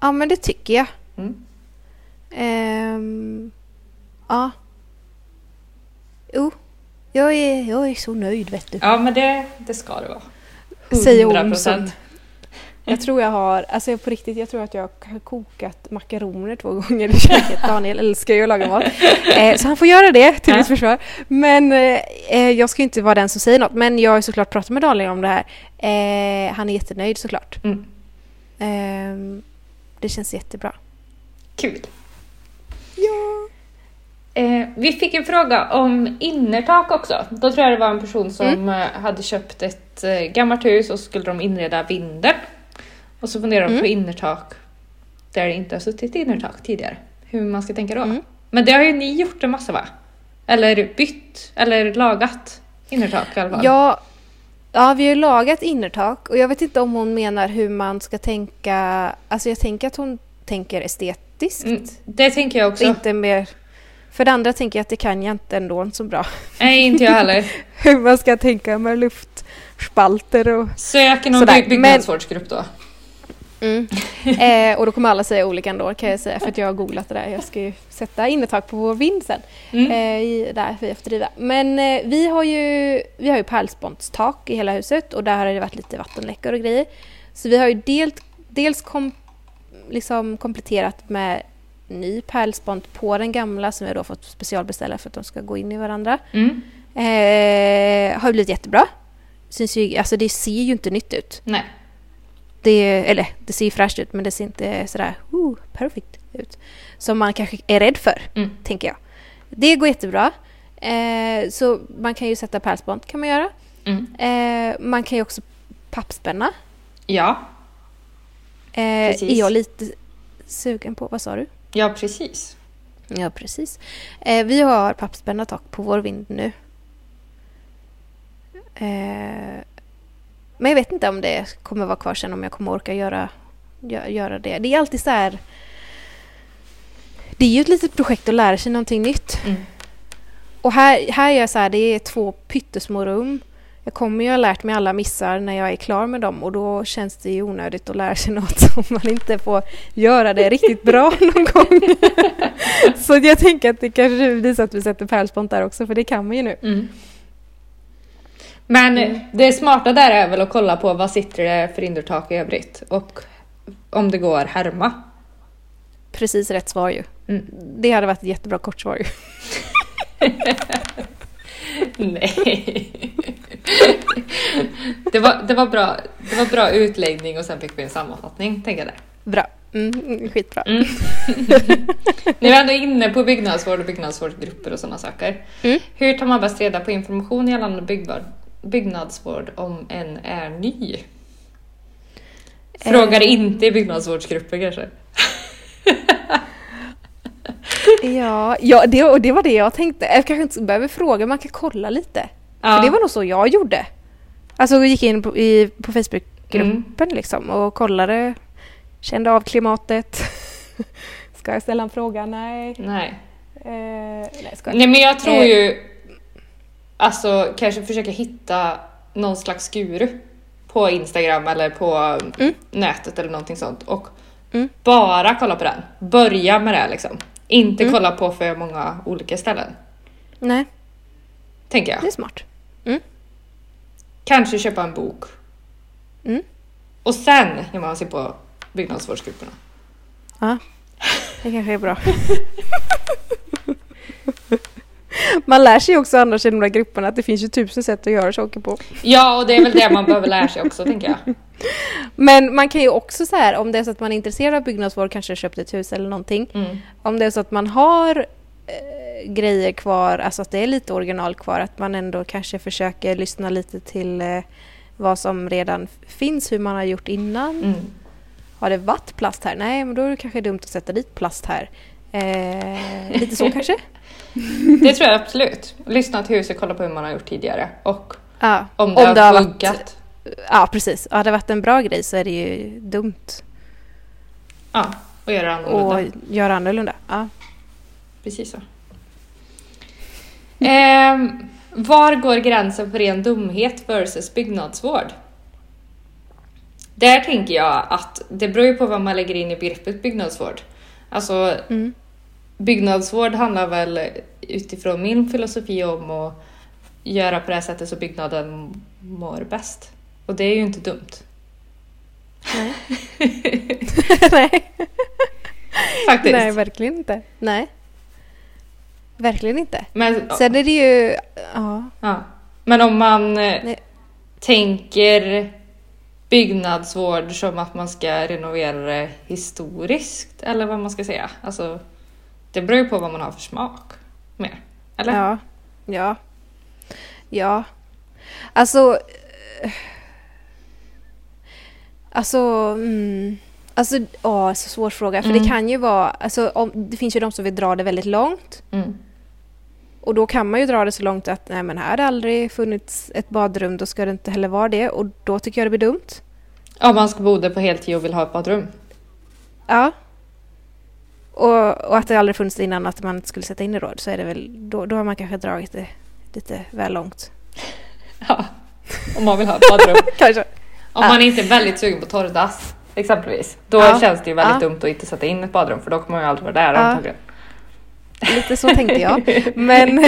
S2: ja men det tycker jag.
S1: Mm.
S2: Ehm, ja. Jo, jag är, jag är så nöjd vet du.
S1: Ja, men det, det ska det vara.
S2: Säger hon
S1: 100%.
S2: som... Jag tror jag har, alltså på riktigt, jag tror att jag har kokat makaroner två gånger i köket. Daniel älskar ju att laga mat. [LAUGHS] Eh, så han får göra det till mitt försvar. Men eh, eh, jag ska inte vara den som säger något. Men jag har såklart pratat med Daniel om det här. Eh, han är jättenöjd såklart.
S1: Mm.
S2: Ehm, det känns jättebra.
S1: Kul. Eh, vi fick en fråga om innertak också. Då tror jag det var en person som
S2: Mm.
S1: eh, hade köpt ett eh, gammalt hus och skulle de inreda vinden. Och så funderade de
S2: Mm.
S1: på innertak där det inte har suttit innertak tidigare. Hur man ska tänka då.
S2: Mm.
S1: Men det har ju ni gjort en massa va? Eller bytt, eller lagat innertak i alla fall.
S2: Ja, ja, vi har lagat innertak och jag vet inte om hon menar hur man ska tänka. Alltså jag tänker att hon tänker estetiskt.
S1: Mm, det tänker jag också.
S2: Inte mer... För det andra tänker jag att det kan jag inte ändå så bra.
S1: Nej, inte jag heller. [LAUGHS]
S2: Hur man ska tänka med luftspalter och...
S1: Sök någon
S2: Sådär,
S1: by- byggnadsvårdsgrupp då.
S2: Mm. [LAUGHS] eh, och då kommer alla säga olika ändå kan jag säga för att jag har googlat det där. Jag ska ju sätta innertak på vår vind sen.
S1: Mm.
S2: Eh, i, där vi efterdriva. Men eh, vi har ju, vi har ju pärlspontstak i hela huset och där har det varit lite vattenläckor och grejer. Så vi har ju dels, dels kom, liksom kompletterat med ny pärlspont på den gamla som vi då fått specialbeställa för att de ska gå in i varandra.
S1: Mm.
S2: Eh, har blivit jättebra. Syns ju, alltså det ser ju inte nytt ut.
S1: Nej.
S2: Det, eller det ser ju fräscht ut men det ser inte sådär uh, perfect ut. Som man kanske är rädd för,
S1: Mm.
S2: tänker jag. Det går jättebra. Eh, så man kan ju sätta pärlspont kan man göra.
S1: Mm.
S2: Eh, man kan ju också pappspänna.
S1: Ja.
S2: Eh, är jag lite sugen på. Vad sa du?
S1: Ja, precis.
S2: Ja, precis. Eh, vi har pappspänna tak på vår vind nu. Eh, men jag vet inte om det kommer vara kvar sen om jag kommer orka göra, gö- göra det. Det är alltid så här... Det är ju ett litet projekt att lära sig någonting nytt.
S1: Mm.
S2: Och här, här är jag så här, det är två pyttesmå rum. Jag kommer ju ha lärt mig alla missar när jag är klar med dem och då känns det ju onödigt att lära sig [LAUGHS] något om man inte får göra det riktigt bra [LAUGHS] någon gång. [LAUGHS] så jag tänker att det kanske så att vi sätter pärlspont där också för det kan man ju nu.
S1: Mm. Men
S2: Mm.
S1: det smarta där är väl att kolla på vad sitter det för innertak i övrigt och om det går härma.
S2: Precis rätt svar ju.
S1: Mm.
S2: Det hade varit ett jättebra kort svar ju.
S1: Nej. det, var, det, var bra, det var bra utläggning och sen fick vi en sammanfattning, tänker jag där.
S2: Bra. Mm, skitbra.
S1: Mm. [LAUGHS] Ni var ändå inne på byggnadsvård och byggnadsvårdsgrupper och sådana saker.
S2: Mm.
S1: Hur tar man bäst reda på information gällande byggvård, byggnadsvård om en är ny? Frågar
S2: Eh.
S1: inte i byggnadsvårdsgrupper kanske?
S2: Ja, ja det, och det var det jag tänkte. Jag kanske inte behöver fråga, man kan kolla lite. För det var nog så jag gjorde. Alltså jag gick in på, i, på Facebookgruppen liksom och kollade, kände av klimatet. [LAUGHS] Ska jag ställa en fråga? Nej.
S1: Nej.
S2: Eh, nej, ska jag
S1: Nej men jag tror
S2: Eh.
S1: ju alltså kanske försöka hitta någon slags guru på Instagram eller på
S2: Mm.
S1: nätet eller någonting sånt och
S2: Mm.
S1: bara kolla på den. Börja med det liksom. Inte
S2: Mm.
S1: kolla på för många olika ställen.
S2: Nej,
S1: Tänker jag.
S2: det är smart.
S1: Kanske köpa en bok.
S2: Mm.
S1: Och sen ger man sig på byggnadsvårdsgrupperna.
S2: Ja, det kanske är bra. [LAUGHS] Man lär sig också annars i de där grupperna att det finns ju tusen sätt att göra saker på.
S1: Ja, och det är väl det man behöver lära sig också tänker jag. [LAUGHS]
S2: Men man kan ju också så här, om det är så att man är intresserad av byggnadsvård, kanske köpt ett hus eller någonting.
S1: Mm.
S2: Om det är så att man har eh, grejer kvar, alltså att det är lite original kvar, att man ändå kanske försöker lyssna lite till eh, vad som redan finns, hur man har gjort innan.
S1: Mm.
S2: Har det varit plast här? Nej, men då är det kanske dumt att sätta dit plast här. Eh, lite så [LAUGHS] kanske?
S1: Det tror jag absolut. Lyssna till huset, kolla på hur man har gjort tidigare och
S2: Ja,
S1: om det
S2: Om
S1: har
S2: det har varit-
S1: funkat.
S2: ja precis. Har det varit en bra grej så är det ju dumt
S1: Ja, och göra annorlunda.
S2: att göra annorlunda. Ja.
S1: Precis så. Ehm, var går gränsen för ren dumhet versus byggnadsvård? Där tänker jag att det beror ju på vad man lägger in i begreppet byggnadsvård. Alltså
S2: Mm.
S1: Byggnadsvård handlar väl utifrån min filosofi om att göra på det här sättet så byggnaden mår bäst. Och det är ju inte dumt.
S2: Nej. [LAUGHS] Nej.
S1: Faktiskt.
S2: Nej, verkligen inte. Nej. Verkligen inte.
S1: Men,
S2: Sen är det ju... Ja.
S1: ja. Men om man eh,
S2: Nej.
S1: tänker byggnadsvård som att man ska renovera det historiskt eller vad man ska säga. Alltså, det beror ju på vad man har för smak. Mer. Eller?
S2: Ja. Ja. Ja. Alltså... eh, Alltså... Mm, alltså, ja, så svår fråga. För
S1: Mm.
S2: det kan ju vara... Alltså, om, det finns ju de som vill dra det väldigt långt.
S1: Mm.
S2: Och då kan man ju dra det så långt att nej men här har det aldrig funnits ett badrum, då ska det inte heller vara det. Och då tycker jag det blir dumt.
S1: Om man ska bo där på heltid och vill ha ett badrum.
S2: Ja. Och, och att det aldrig funnits innan att man skulle sätta in det då, så är det väl, då, då har man kanske dragit det lite väl långt.
S1: Ja. Om man vill ha ett badrum. [LAUGHS]
S2: Kanske.
S1: Om
S2: Ja.
S1: man inte är väldigt sugen på torrdass exempelvis. Då
S2: Ja.
S1: känns det ju väldigt
S2: Ja.
S1: dumt att inte sätta in ett badrum för då kommer man ju aldrig vara där
S2: Ja.
S1: antagligen.
S2: Lite så tänkte jag. [LAUGHS] Men [LAUGHS]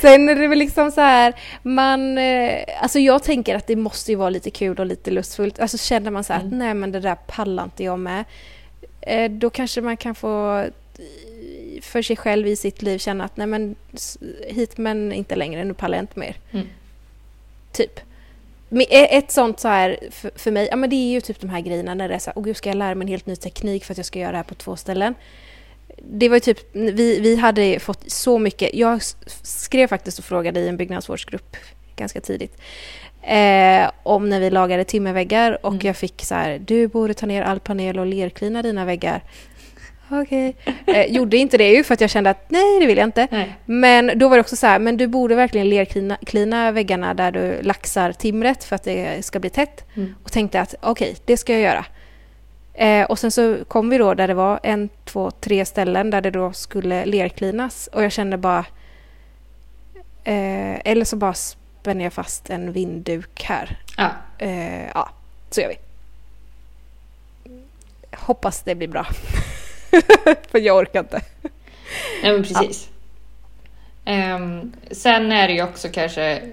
S2: sen är det väl liksom så här, man... eh, Alltså jag tänker att det måste ju vara lite kul och lite lustfullt. Alltså känner man så här att
S1: Mm.
S2: nej men det där pallar inte jag med. Eh, Då kanske man kan få eh, för sig själv i sitt liv känna att nej men hit men inte längre, nu pallar jag inte mer.
S1: Mm.
S2: Typ. Men e- ett sånt så här för, för mig, ja men det är ju typ de här grejerna när det är så här, åh gud ska jag lära mig en helt ny teknik för att jag ska göra det här på två ställen. Det var ju typ, vi, vi hade fått så mycket, jag skrev faktiskt och frågade i en byggnadsvårdsgrupp ganska tidigt. Eh, om när vi lagade timmerväggar och
S1: Mm.
S2: jag fick så här, du borde ta ner all panel och lerklina dina väggar. Okej. [LAUGHS] Eh, gjorde inte det ju för att jag kände att nej det vill jag inte.
S1: Nej.
S2: Men då var det också så här, men du borde verkligen lerklina klina väggarna där du laxar timret för att det ska bli tätt.
S1: Mm.
S2: Och tänkte att okej, det ska jag göra. Eh, och sen så kom vi då där det var en, två, tre ställen där det då skulle lerklinas och jag kände bara eh, eller så bara spänner jag fast en vindduk här.
S1: Ja.
S2: Eh, ja, så gör vi. Hoppas det blir bra. [LAUGHS] för jag orkar inte.
S1: Nej men precis. Ehm, sen är det ju också kanske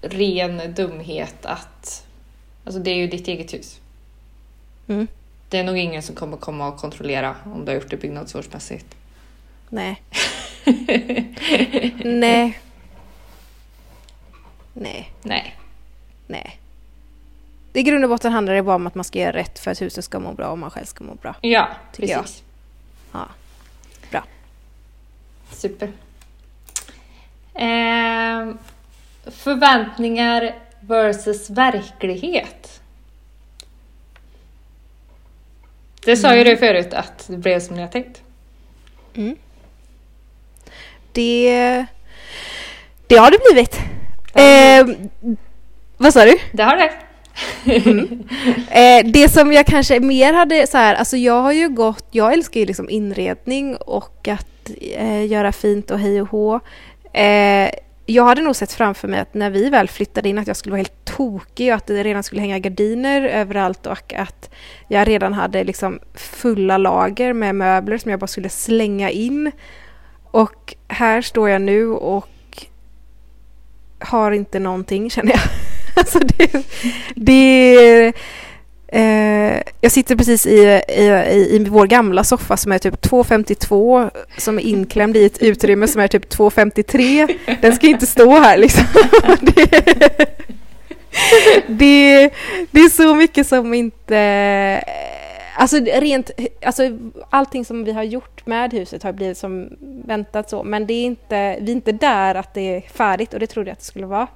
S1: ren dumhet att alltså det är ju ditt eget hus.
S2: Mm.
S1: Det är nog ingen som kommer komma och kontrollera om du har gjort det byggnadsvårdsmässigt.
S2: Nej. [LAUGHS] Nej. Nej.
S1: Nej.
S2: Nej. I grund och botten handlar det bara om att man ska göra rätt för att huset ska må bra och man själv ska må bra.
S1: Ja,
S2: Tycker jag.
S1: precis.
S2: Ja. Bra.
S1: Super. Ehm, förväntningar versus verklighet. Det sa ju du förut att det blev som ni har tänkt.
S2: Mm. Det, det har det blivit. Eh, vad sa du?
S1: Det har det.
S2: Eh, det som jag kanske mer hade så här, alltså jag har ju gått, jag älskar ju liksom inredning och att eh, göra fint och hej och hå. Eh, jag hade nog sett framför mig att när vi väl flyttade in att jag skulle vara helt tokig och att det redan skulle hänga gardiner överallt och att jag redan hade liksom fulla lager med möbler som jag bara skulle slänga in. Och här står jag nu och har inte någonting känner jag. [LAUGHS] alltså det, det eh, jag sitter precis i, i, i, i vår gamla soffa som är typ 2,52 som är inklämd i ett utrymme som är typ 2,53. Den ska inte stå här liksom. [LAUGHS] det, det, det är så mycket som inte Alltså rent, alltså allting som vi har gjort med huset har blivit som väntat så, men det är inte, vi är inte där att det är färdigt och det trodde jag att det skulle vara.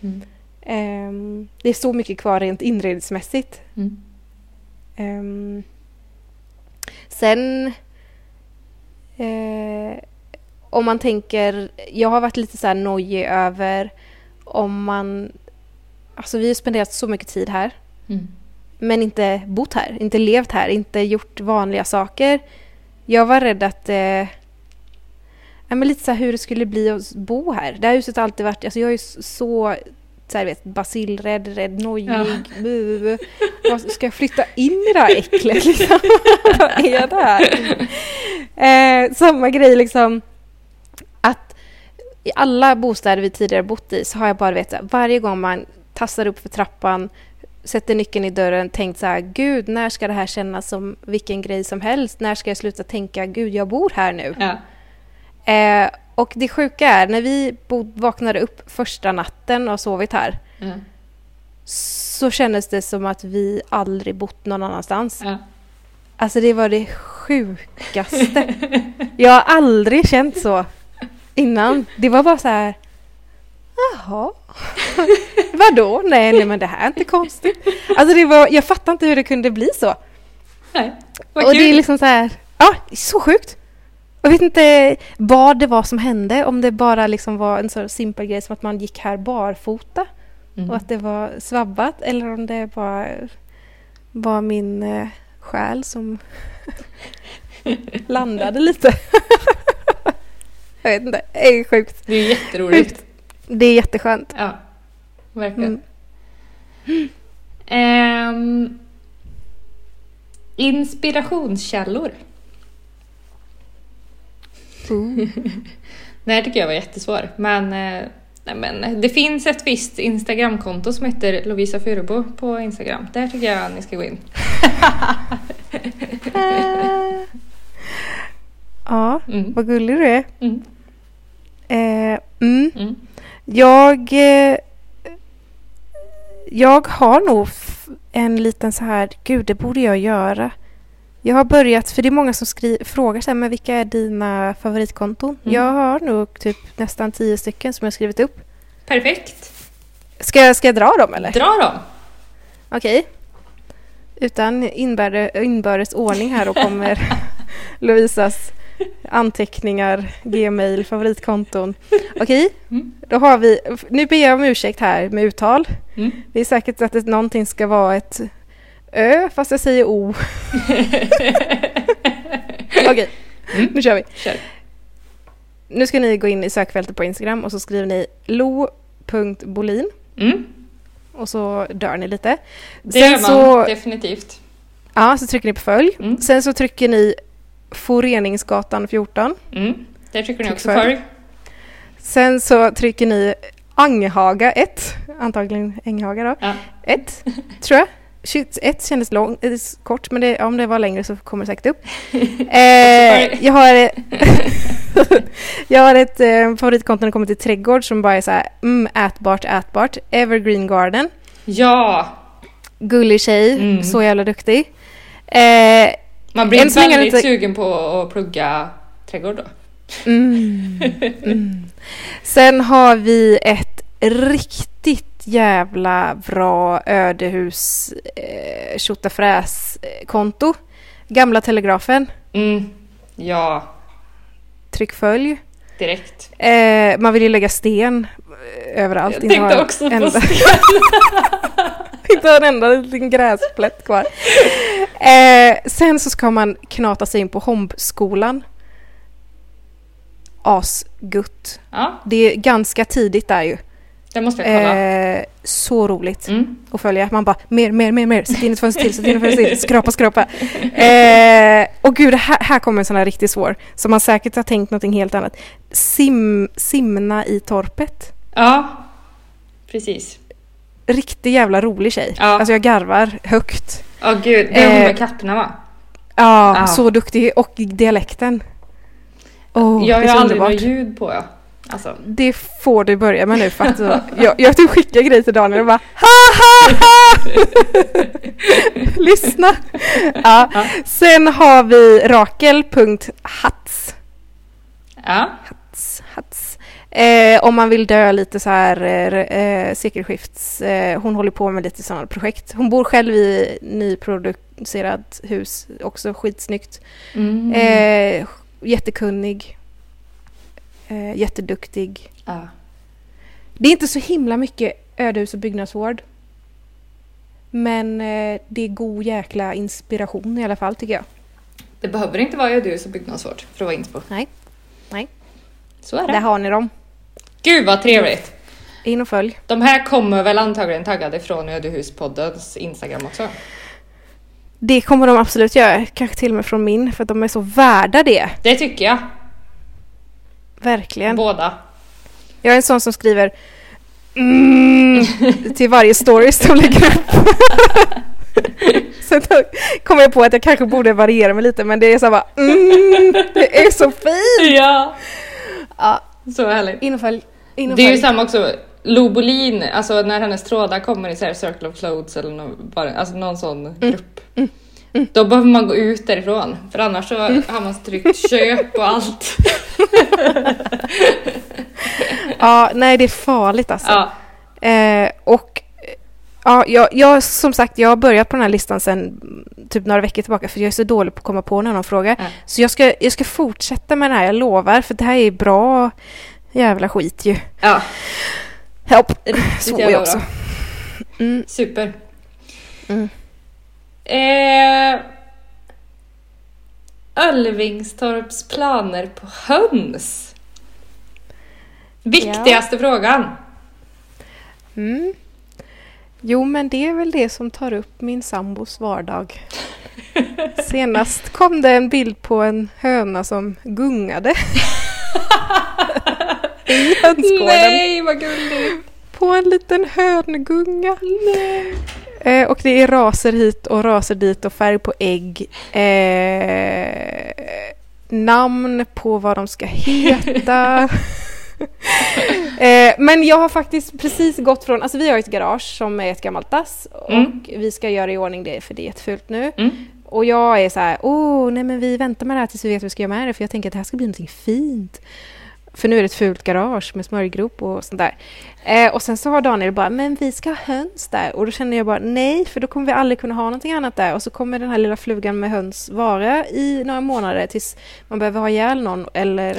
S1: Mm.
S2: Ehm, det är så mycket kvar rent inredningsmässigt.
S1: Mm.
S2: Ehm, sen eh, om man tänker, jag har varit lite så här nojig över om man, alltså vi har spenderat så mycket tid här
S1: Mm.
S2: Men inte bott här, inte levt här, inte gjort vanliga saker. Jag var rädd att eh, ja, men lite så hur det skulle bli att bo här. Det här huset har alltid varit, alltså jag är ju så så här, vet, basilrädd, rädd, nojig.
S1: Ja.
S2: Ska jag flytta in i det här äcklet liksom? [LAUGHS] Vad är det här? Eh, samma grej liksom att i alla bostäder vi tidigare bott i så har jag bara vet, så här, varje gång man tassar upp för trappan sätter nyckeln i dörren tänkt så här, gud, när ska det här kännas som vilken grej som helst? När ska jag sluta tänka, gud, jag bor här nu?
S1: Ja.
S2: Eh, och det sjuka är, när vi bod, vaknade upp första natten och sovit här,
S1: Ja.
S2: så kändes det som att vi aldrig bott någon annanstans.
S1: Ja.
S2: Alltså det var det sjukaste. [LAUGHS] Jag har aldrig känt så innan. Det var bara så här, jaha, [LAUGHS] vadå? Nej, nej men det här är inte konstigt. Alltså det var, jag fattar inte hur det kunde bli så.
S1: Nej. Vad
S2: och
S1: kul.
S2: det är liksom så här, ja, så sjukt. Jag vet inte vad det var som hände, om det bara liksom var en så simpel grej som att man gick här barfota
S1: Mm.
S2: och att det var svabbat eller om det bara var min eh, själ som [LAUGHS] landade lite. [LAUGHS] jag vet inte, det är sjukt.
S1: Det är jätteroligt.
S2: Det är jätteskönt.
S1: Ja, verkligen.
S2: Mm.
S1: Ehm, inspirationskällor. [LAUGHS] Det här tycker jag var jättesvår. Men, eh, nej men det finns ett visst Instagramkonto som heter Lovisa Furubo på Instagram. Där tycker jag ni ska gå in. [LAUGHS]
S2: Ja,
S1: Mm.
S2: vad gullig du är.
S1: Mm.
S2: Eh, mm. Jag... Eh, jag har nog en liten så här, gud det borde jag göra. Jag har börjat, för det är många som skri- frågar så här, men vilka är dina favoritkonton?
S1: Mm.
S2: Jag har nog typ nästan tio stycken som jag har skrivit upp.
S1: Perfekt.
S2: Ska jag, ska jag dra dem eller?
S1: Dra dem.
S2: Okej. Utan inbörde, inbördes ordning här och kommer [LAUGHS] Lovisas anteckningar, gmail, favoritkonton. [LAUGHS] Okej,
S1: Mm.
S2: då har vi, nu ber jag om ursäkt här med uttal.
S1: Mm.
S2: Det är säkert att det, någonting ska vara ett ö fast jag säger o. [LAUGHS] Okej,
S1: Mm.
S2: nu kör vi.
S1: Kör.
S2: Nu ska ni gå in i sökfältet på Instagram och så skriver ni lo.bolin
S1: Mm.
S2: och så dör ni lite.
S1: Det gör man
S2: så,
S1: definitivt.
S2: ja, så trycker ni på följ.
S1: Mm.
S2: Sen så trycker ni Foreningsgatan 14.
S1: Mm. Där trycker ni
S2: Tryck
S1: också
S2: följ. Sen så trycker ni Anghaga 1. Antagligen Änghaga då.
S1: Ja.
S2: 1, tror jag. 21 kändes lång, eh, kort, men det, om det var längre så kommer det säkert upp. [LAUGHS] eh, jag har, [LAUGHS] jag har ett eh, favoritkonto när det kommer till trädgård som bara är så här, mm, ätbart, ätbart. Evergreen Garden.
S1: Ja,
S2: Gullig tjej,
S1: Mm.
S2: så jävla duktig. Eh,
S1: man blir
S2: Än
S1: väldigt
S2: inte-
S1: sugen på att plugga trädgård då.
S2: Mm. [LAUGHS] Mm. Sen har vi ett riktigt jävla bra ödehus eh, tjotafräs-konto. Gamla Telegrafen.
S1: Mm. Ja,
S2: Tryck följ.
S1: direkt.
S2: Eh, man vill ju lägga sten eh, överallt.
S1: Jag tänkte också på sten. [LAUGHS] [LAUGHS]
S2: Inte en enda liten gräsplätt kvar. Eh, sen så ska man knata sig in på Hombskolan. Asgutt.
S1: Ja,
S2: Det är ganska tidigt där ju.
S1: det måste jag kolla.
S2: Eh, så roligt
S1: Mm.
S2: att följa. Man bara mer, mer, mer, mer. Sätt in ett fönster till, sätt in ett fönster till. [LAUGHS] Skrapa, skrapa. Eh, och gud, här, här kommer en sån här riktigt svår. Som man säkert har tänkt någonting helt annat. Sim, simna i torpet.
S1: Ja, precis.
S2: Riktigt jävla rolig tjej.
S1: Ja.
S2: Alltså jag garvar högt.
S1: Ja, gud. Det är hon
S2: Eh,
S1: med katterna va?
S2: Ja,
S1: Ja.
S2: så duktig. Och dialekten. Oh,
S1: jag har aldrig något ljud på ja. Alltså,
S2: Det får du börja med nu för att så- jag, jag typ skickar grejer till Daniel och bara ha ha ha! [LAUGHS] Lyssna! Ja.
S1: Ja.
S2: Sen har vi rakel.hats.
S1: ja.
S2: Hats, hats. Eh, om man vill dö lite så här eh, sekelskifts... Eh, hon håller på med lite sådana projekt. Hon bor själv i nyproducerat hus, också skitsnyggt.
S1: Mm.
S2: Eh, jättekunnig. Eh, jätteduktig.
S1: ja.
S2: Det är inte så himla mycket ödehus och byggnadsvård. Men eh, det är god jäkla inspiration i alla fall tycker jag.
S1: Det behöver inte vara ödehus och byggnadsvård för att vara inspo.
S2: Nej. Nej.
S1: Så är det.
S2: Där har ni dem.
S1: Gud vad trevligt!
S2: In och följ.
S1: De här kommer väl antagligen taggade från Ödehuspoddens Instagram också?
S2: Det kommer de absolut göra. Kanske till och med från min för att de är så värda det.
S1: Det tycker jag.
S2: Verkligen.
S1: Båda.
S2: Jag är en sån som skriver mm, [LAUGHS] till varje stories de lägger upp. [LAUGHS] Sen kom jag på att jag kanske borde variera mig lite men det är så bara mm, det är så fint!
S1: Ja!
S2: Ja,
S1: Så härligt.
S2: in och följ. In och
S1: Det är ju samma också, Lo Bolin, alltså när hennes trådar kommer i så här Circle of Clothes eller någon, alltså någon sån grupp. Då behöver man gå ut därifrån, för annars så har man tryckt köp och allt. [LAUGHS]
S2: Ja, nej det är farligt alltså.
S1: Ja,
S2: Eh, och ja, jag, jag, som sagt, jag har börjat på den här listan mm, typ några veckor tillbaka för jag är så dålig på att komma på när någon frågar.
S1: Ja.
S2: Så jag ska, jag ska fortsätta med det här, jag lovar, för det här är bra jävla skit ju.
S1: ja.
S2: Help!
S1: Riktigt
S2: Så
S1: jävla
S2: jag också. Mm.
S1: Super.
S2: Mm.
S1: Eh, Ölvingstorps planer på höns. Viktigaste frågan.
S2: Mm. Jo, men det är väl det som tar upp min sambos vardag. [LAUGHS] Senast kom det en bild på en höna som gungade. [LAUGHS] I [LAUGHS] hönsgården.
S1: Nej, vad gulligt.
S2: På en liten höngunga. Eh, och det är raser hit och raser dit och färg på ägg. Eh, namn på vad de ska heta. [LAUGHS] eh, men jag har faktiskt precis gått från, alltså vi har ett garage som är ett gammalt dass och
S1: Mm.
S2: vi ska göra i ordning det för det är jättefult nu.
S1: Mm.
S2: Och jag är så här, åh nej men vi väntar med det här tills vi vet vad vi ska göra med det för jag tänker att det här ska bli någonting fint. För nu är det ett fult garage med smörjgrop och sånt där. Eh, och sen så har Daniel bara, men vi ska ha höns där. Och då känner jag bara, nej, för då kommer vi aldrig kunna ha någonting annat där. Och så kommer den här lilla flugan med höns vara i några månader tills man behöver ha ihjäl någon eller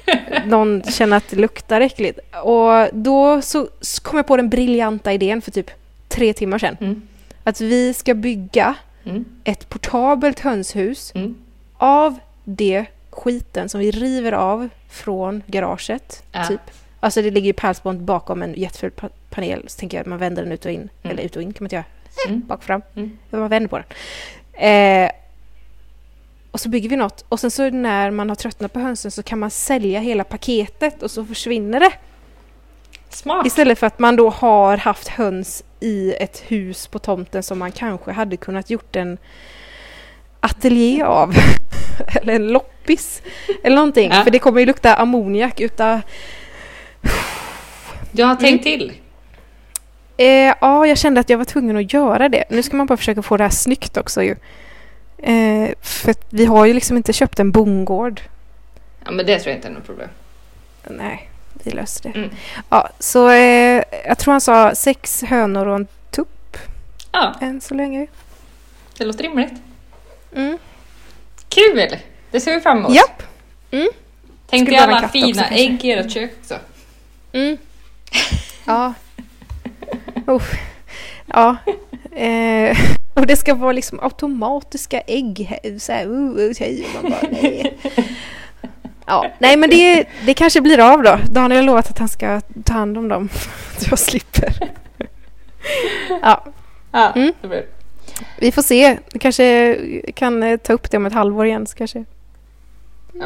S2: [LAUGHS] någon känner att det luktar äckligt. Och då så, kom jag på den briljanta idén för typ tre timmar sedan.
S1: Mm.
S2: Att vi ska bygga
S1: Mm.
S2: ett portabelt hönshus
S1: Mm.
S2: av det skiten som vi river av från garaget.
S1: Ja.
S2: Typ. Alltså det ligger ju pärlspont bakom en jätteful pa- panel. Så tänker jag att man vänder den ut och in.
S1: Mm.
S2: Eller ut och in kan man inte göra.
S1: Mm.
S2: Bak och fram.
S1: Mm.
S2: Man vänder på den. Eh, och så bygger vi något. Och sen så när man har tröttnat på hönsen så kan man sälja hela paketet och så försvinner det.
S1: Smart.
S2: Istället för att man då har haft höns i ett hus på tomten som man kanske hade kunnat gjort en ateljé av. [LAUGHS] eller en loppis. Eller någonting.
S1: Ja.
S2: För det kommer ju lukta ammoniak utan...
S1: Du har tänkt
S2: Mm.
S1: till.
S2: Eh, ja, jag kände att jag var tvungen att göra det. Nu ska man bara försöka få det här snyggt också ju. Eh, för vi har ju liksom inte köpt en bondgård.
S1: Ja, men det tror jag inte är något problem.
S2: Nej, vi löser det.
S1: Mm.
S2: Ja, så eh, jag tror han sa sex hönor och en tupp
S1: Ja,
S2: än så länge.
S1: det låter rimligt.
S2: Mm.
S1: Kul! Det ser vi fram emot.
S2: Japp.
S1: Tänk dig alla fina
S2: också,
S1: ägg i ert kök också.
S2: Mm. [LAUGHS] Ja. Uff. Ja. Eh, [LAUGHS] och det ska vara liksom automatiska ägg. Så här, uh, uh, tjej, och man bara, nej. [LAUGHS] Ja, nej men det, det kanske blir av då. Daniel har lovat att han ska ta hand om dem. Så jag slipper. Ja,
S1: Ja,
S2: Mm.
S1: det blir
S2: vi får se. Vi kanske kan eh, ta upp det om ett halvår igen. Så kanske.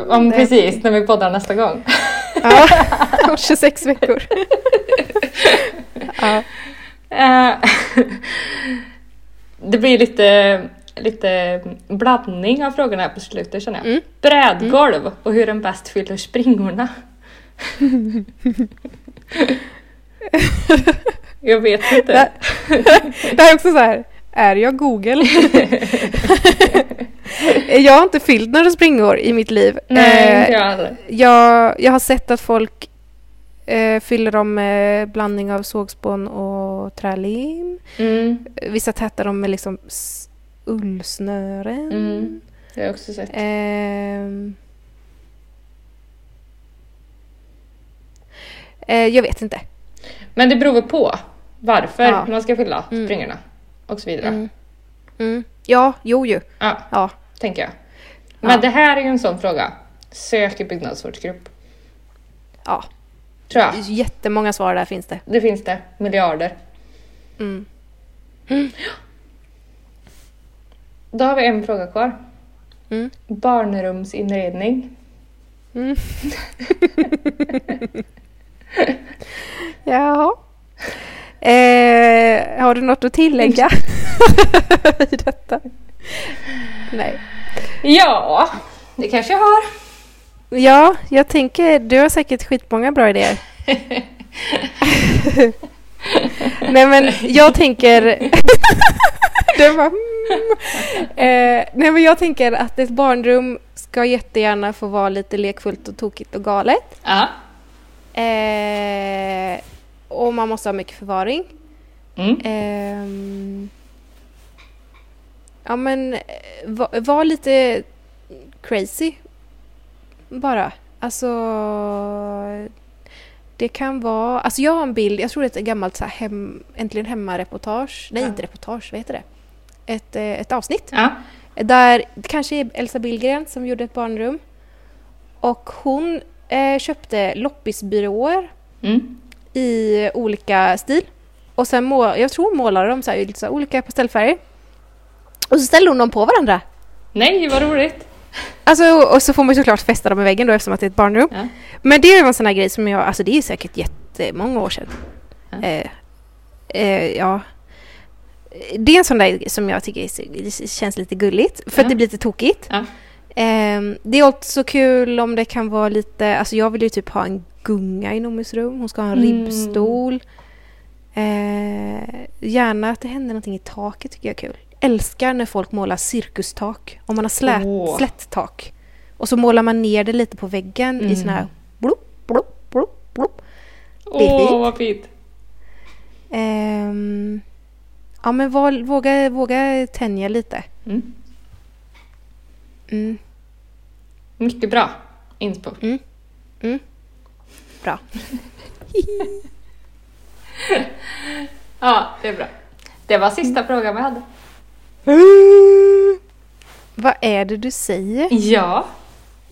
S1: Om precis, när vi poddar nästa gång.
S2: Ja, om 26 veckor. [LAUGHS] Ja.
S1: Eh, det blir lite, lite blandning av frågorna här på slutet känner jag.
S2: Mm.
S1: Brädgolv och hur den bäst fyller springorna. Jag vet inte.
S2: Det, det här är också så här, är jag Google? [LAUGHS] [LAUGHS] jag har inte fyllt några springor i mitt liv.
S1: Nej,
S2: Eh,
S1: jag
S2: jag, jag har sett att folk eh, fyller dem med blandning av sågspån och trälim.
S1: Mm,
S2: Vissa tätar dem med liksom ullsnören.
S1: Mm. det har jag också sett.
S2: Ehm. Eh, jag vet inte.
S1: Men det beror väl på varför
S2: Ja.
S1: man ska fylla
S2: Mm.
S1: springorna och så vidare.
S2: Mm. Mm. Ja, jo ju.
S1: Ja,
S2: Ja.
S1: Tänker jag. Men
S2: Ja.
S1: det här är ju en sån fråga. Sök i byggnadsvårdsgrupp.
S2: ja.
S1: Tror jag.
S2: Jättemånga svar där finns det.
S1: Det finns det. Miljarder.
S2: Mm. [GASPS]
S1: Då har vi en fråga kvar.
S2: Mm.
S1: Barnrumsinredning.
S2: Mm. [LAUGHS] ja. Eh, har du något att tillägga [LAUGHS] i detta? Nej.
S1: Ja, det kanske jag har.
S2: Ja, jag tänker, du har säkert skitmånga bra idéer. [LAUGHS] Nej men jag tänker... [LAUGHS] det var... eh, nej men jag tänker att ett barnrum ska jättegärna få vara lite lekfullt och tokigt och galet.
S1: Ja.
S2: Eh, och man måste ha mycket förvaring.
S1: Mm.
S2: Ehm, ja men eh, var, var lite crazy bara. Alltså det kan vara, alltså jag har en bild, jag tror det är ett gammalt så här hem, Äntligen hemma-reportage, nej
S1: Ja.
S2: inte reportage, vad heter det? Ett, eh, ett avsnitt
S1: Ja.
S2: där kanske Elsa Billgren som gjorde ett barnrum och hon eh, köpte loppisbyråer
S1: Mm.
S2: i olika stil. Och sen må, jag tror hon målade dem så här, i lite så här olika pastellfärger. Och så ställde hon dem på varandra.
S1: Nej, vad roligt.
S2: Alltså, och så får man ju såklart fästa dem i väggen då eftersom att det är ett barnrum.
S1: Ja.
S2: Men det är en sån här grej som jag, alltså det är säkert jättemånga år sedan.
S1: Ja.
S2: Eh, eh, ja. Det är en sån där grej som jag tycker känns lite gulligt. För
S1: Ja.
S2: att det blir lite tokigt.
S1: Ja.
S2: Ehm, det är också kul om det kan vara lite, alltså jag vill ju typ ha en gunga i Nomis rum. Hon ska ha en
S1: Mm.
S2: ribbstol. Eh, gärna att det händer någonting i taket tycker jag är kul. Älskar när folk målar cirkustak. Om man har slät,
S1: Åh.
S2: slätt tak. Och så målar man ner det lite på väggen i
S1: Mm.
S2: sån här blopp, blopp, blopp, blopp. Det är
S1: Åh,
S2: fint.
S1: vad fint.
S2: Ehm, ja men våga, våga tänja lite.
S1: Mm.
S2: Mm,
S1: Mycket bra inspo.
S2: bra. [LAUGHS]
S1: Ja, det är bra. Det var sista frågan vi hade.
S2: Vad är det du säger?
S1: Ja,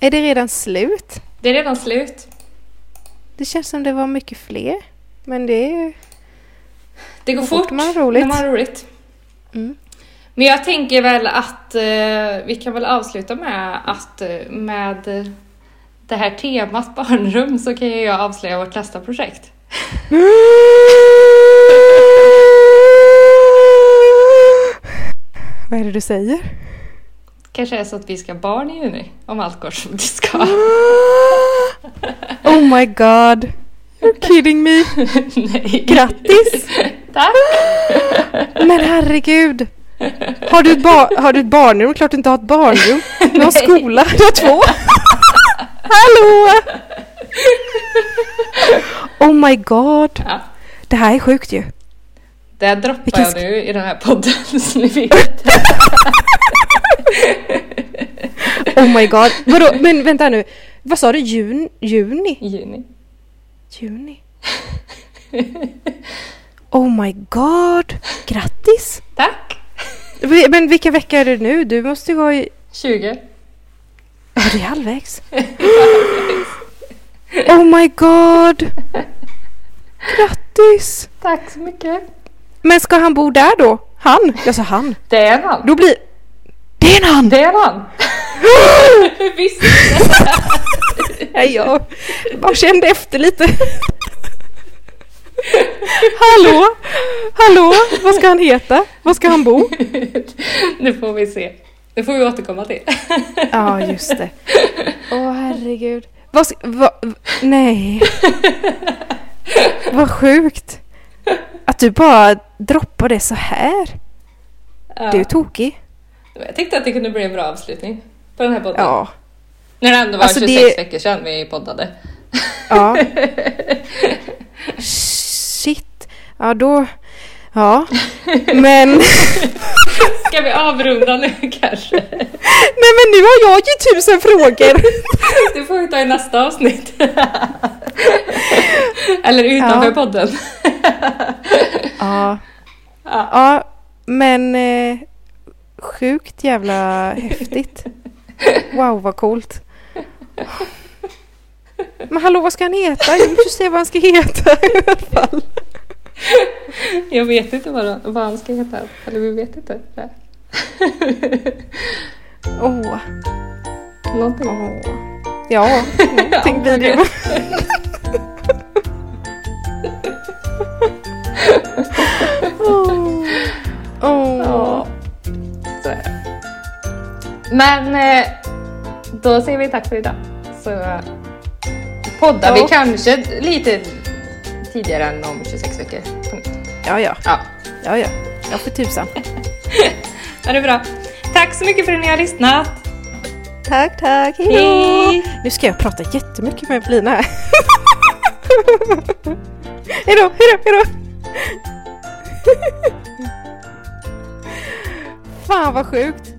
S2: Är det redan slut?
S1: det är redan slut.
S2: Det känns som det var mycket fler. Men det är...
S1: Det går
S2: fort
S1: fort
S2: man roligt.
S1: när man har roligt.
S2: Mm.
S1: Men jag tänker väl att eh, vi kan väl avsluta med att eh, med det här temat barnrum så kan ju jag avslöja vårt nästa projekt. [LAUGHS]
S2: Vad är det du säger?
S1: Kanske är så att vi ska ha barn i juni, om allt går som det ska. [LAUGHS]
S2: Oh my god. You're kidding me. [LAUGHS]
S1: Nej.
S2: Grattis! [LAUGHS]
S1: Tack!
S2: Men herregud. Har du ett, bar- har du ett barnrum? Klart du inte har ett barnrum. Du har skola. Du har två. Hallå! Oh my god.
S1: Ja,
S2: Det här är sjukt ju.
S1: Det här droppar
S2: Vilken
S1: jag nu i den här podden [LAUGHS] så ni vet. [LAUGHS]
S2: Oh my god. Vadå? Men vänta nu. Vad sa du? Jun, juni?
S1: Juni.
S2: Juni? Oh my god. Grattis.
S1: Tack!
S2: Men vilka veckor är det nu? Du måste ju vara i...
S1: 20.
S2: Ja, det är halvvägs. Oh my god. [LAUGHS] Grattis.
S1: Tack så mycket.
S2: Men ska han bo där då? Han? Jag sa han.
S1: Det är en han.
S2: Då blir... Det är en han!
S1: Det är en han. [GASPS] [LAUGHS] Visst.
S2: Nej, jag bara kände efter lite. Hallå? Hallå? Vad ska han heta? Var ska han bo?
S1: Nu får vi se. Det får vi återkomma till.
S2: Ja, just det. Åh, herregud. Vad ska- vad, nej. Vad sjukt. Att du bara droppar det så här.
S1: Ja.
S2: Du är tokig.
S1: Jag tyckte att det kunde bli en bra avslutning på den här podden.
S2: Ja.
S1: När det ändå var
S2: Alltså,
S1: 26
S2: det-
S1: veckor sedan vi poddade.
S2: Ja. [LAUGHS] Shit. Ja, då... Ja. Men... [LAUGHS]
S1: Ska vi avrunda nu kanske?
S2: Nej men nu har jag ju tusen frågor. [LAUGHS]
S1: Det får vi ta i nästa avsnitt. Eller utanför
S2: Ja.
S1: podden. [LAUGHS]
S2: Ja.
S1: Ja.
S2: Ja, men eh, sjukt jävla häftigt. Wow, vad coolt. Men hallå, vad ska han heta? Jag måste se vad han ska heta i alla fall.
S1: Jag vet inte vad, vad han ska heta. Eller vi vet inte.
S2: Åh,
S1: Någonting.
S2: åh. Ja, [LAUGHS] någonting blir det. [LAUGHS] Åh. Åh.
S1: Ja. Så är det. Men eh, då säger vi tack för idag. Så eh, poddar vi
S2: Ja.
S1: kanske lite tidigare än om 26 veckor.
S2: Ja, ja,
S1: Ja,
S2: ja, ja. Jag får tusan. [LAUGHS]
S1: ja det är bra. Tack så mycket för att ni har lyssnat.
S2: Tack, tack.
S1: Hej!
S2: Nu ska jag prata jättemycket med Evelina här. [LAUGHS] hej då, hej då, hej då. Fan vad sjukt.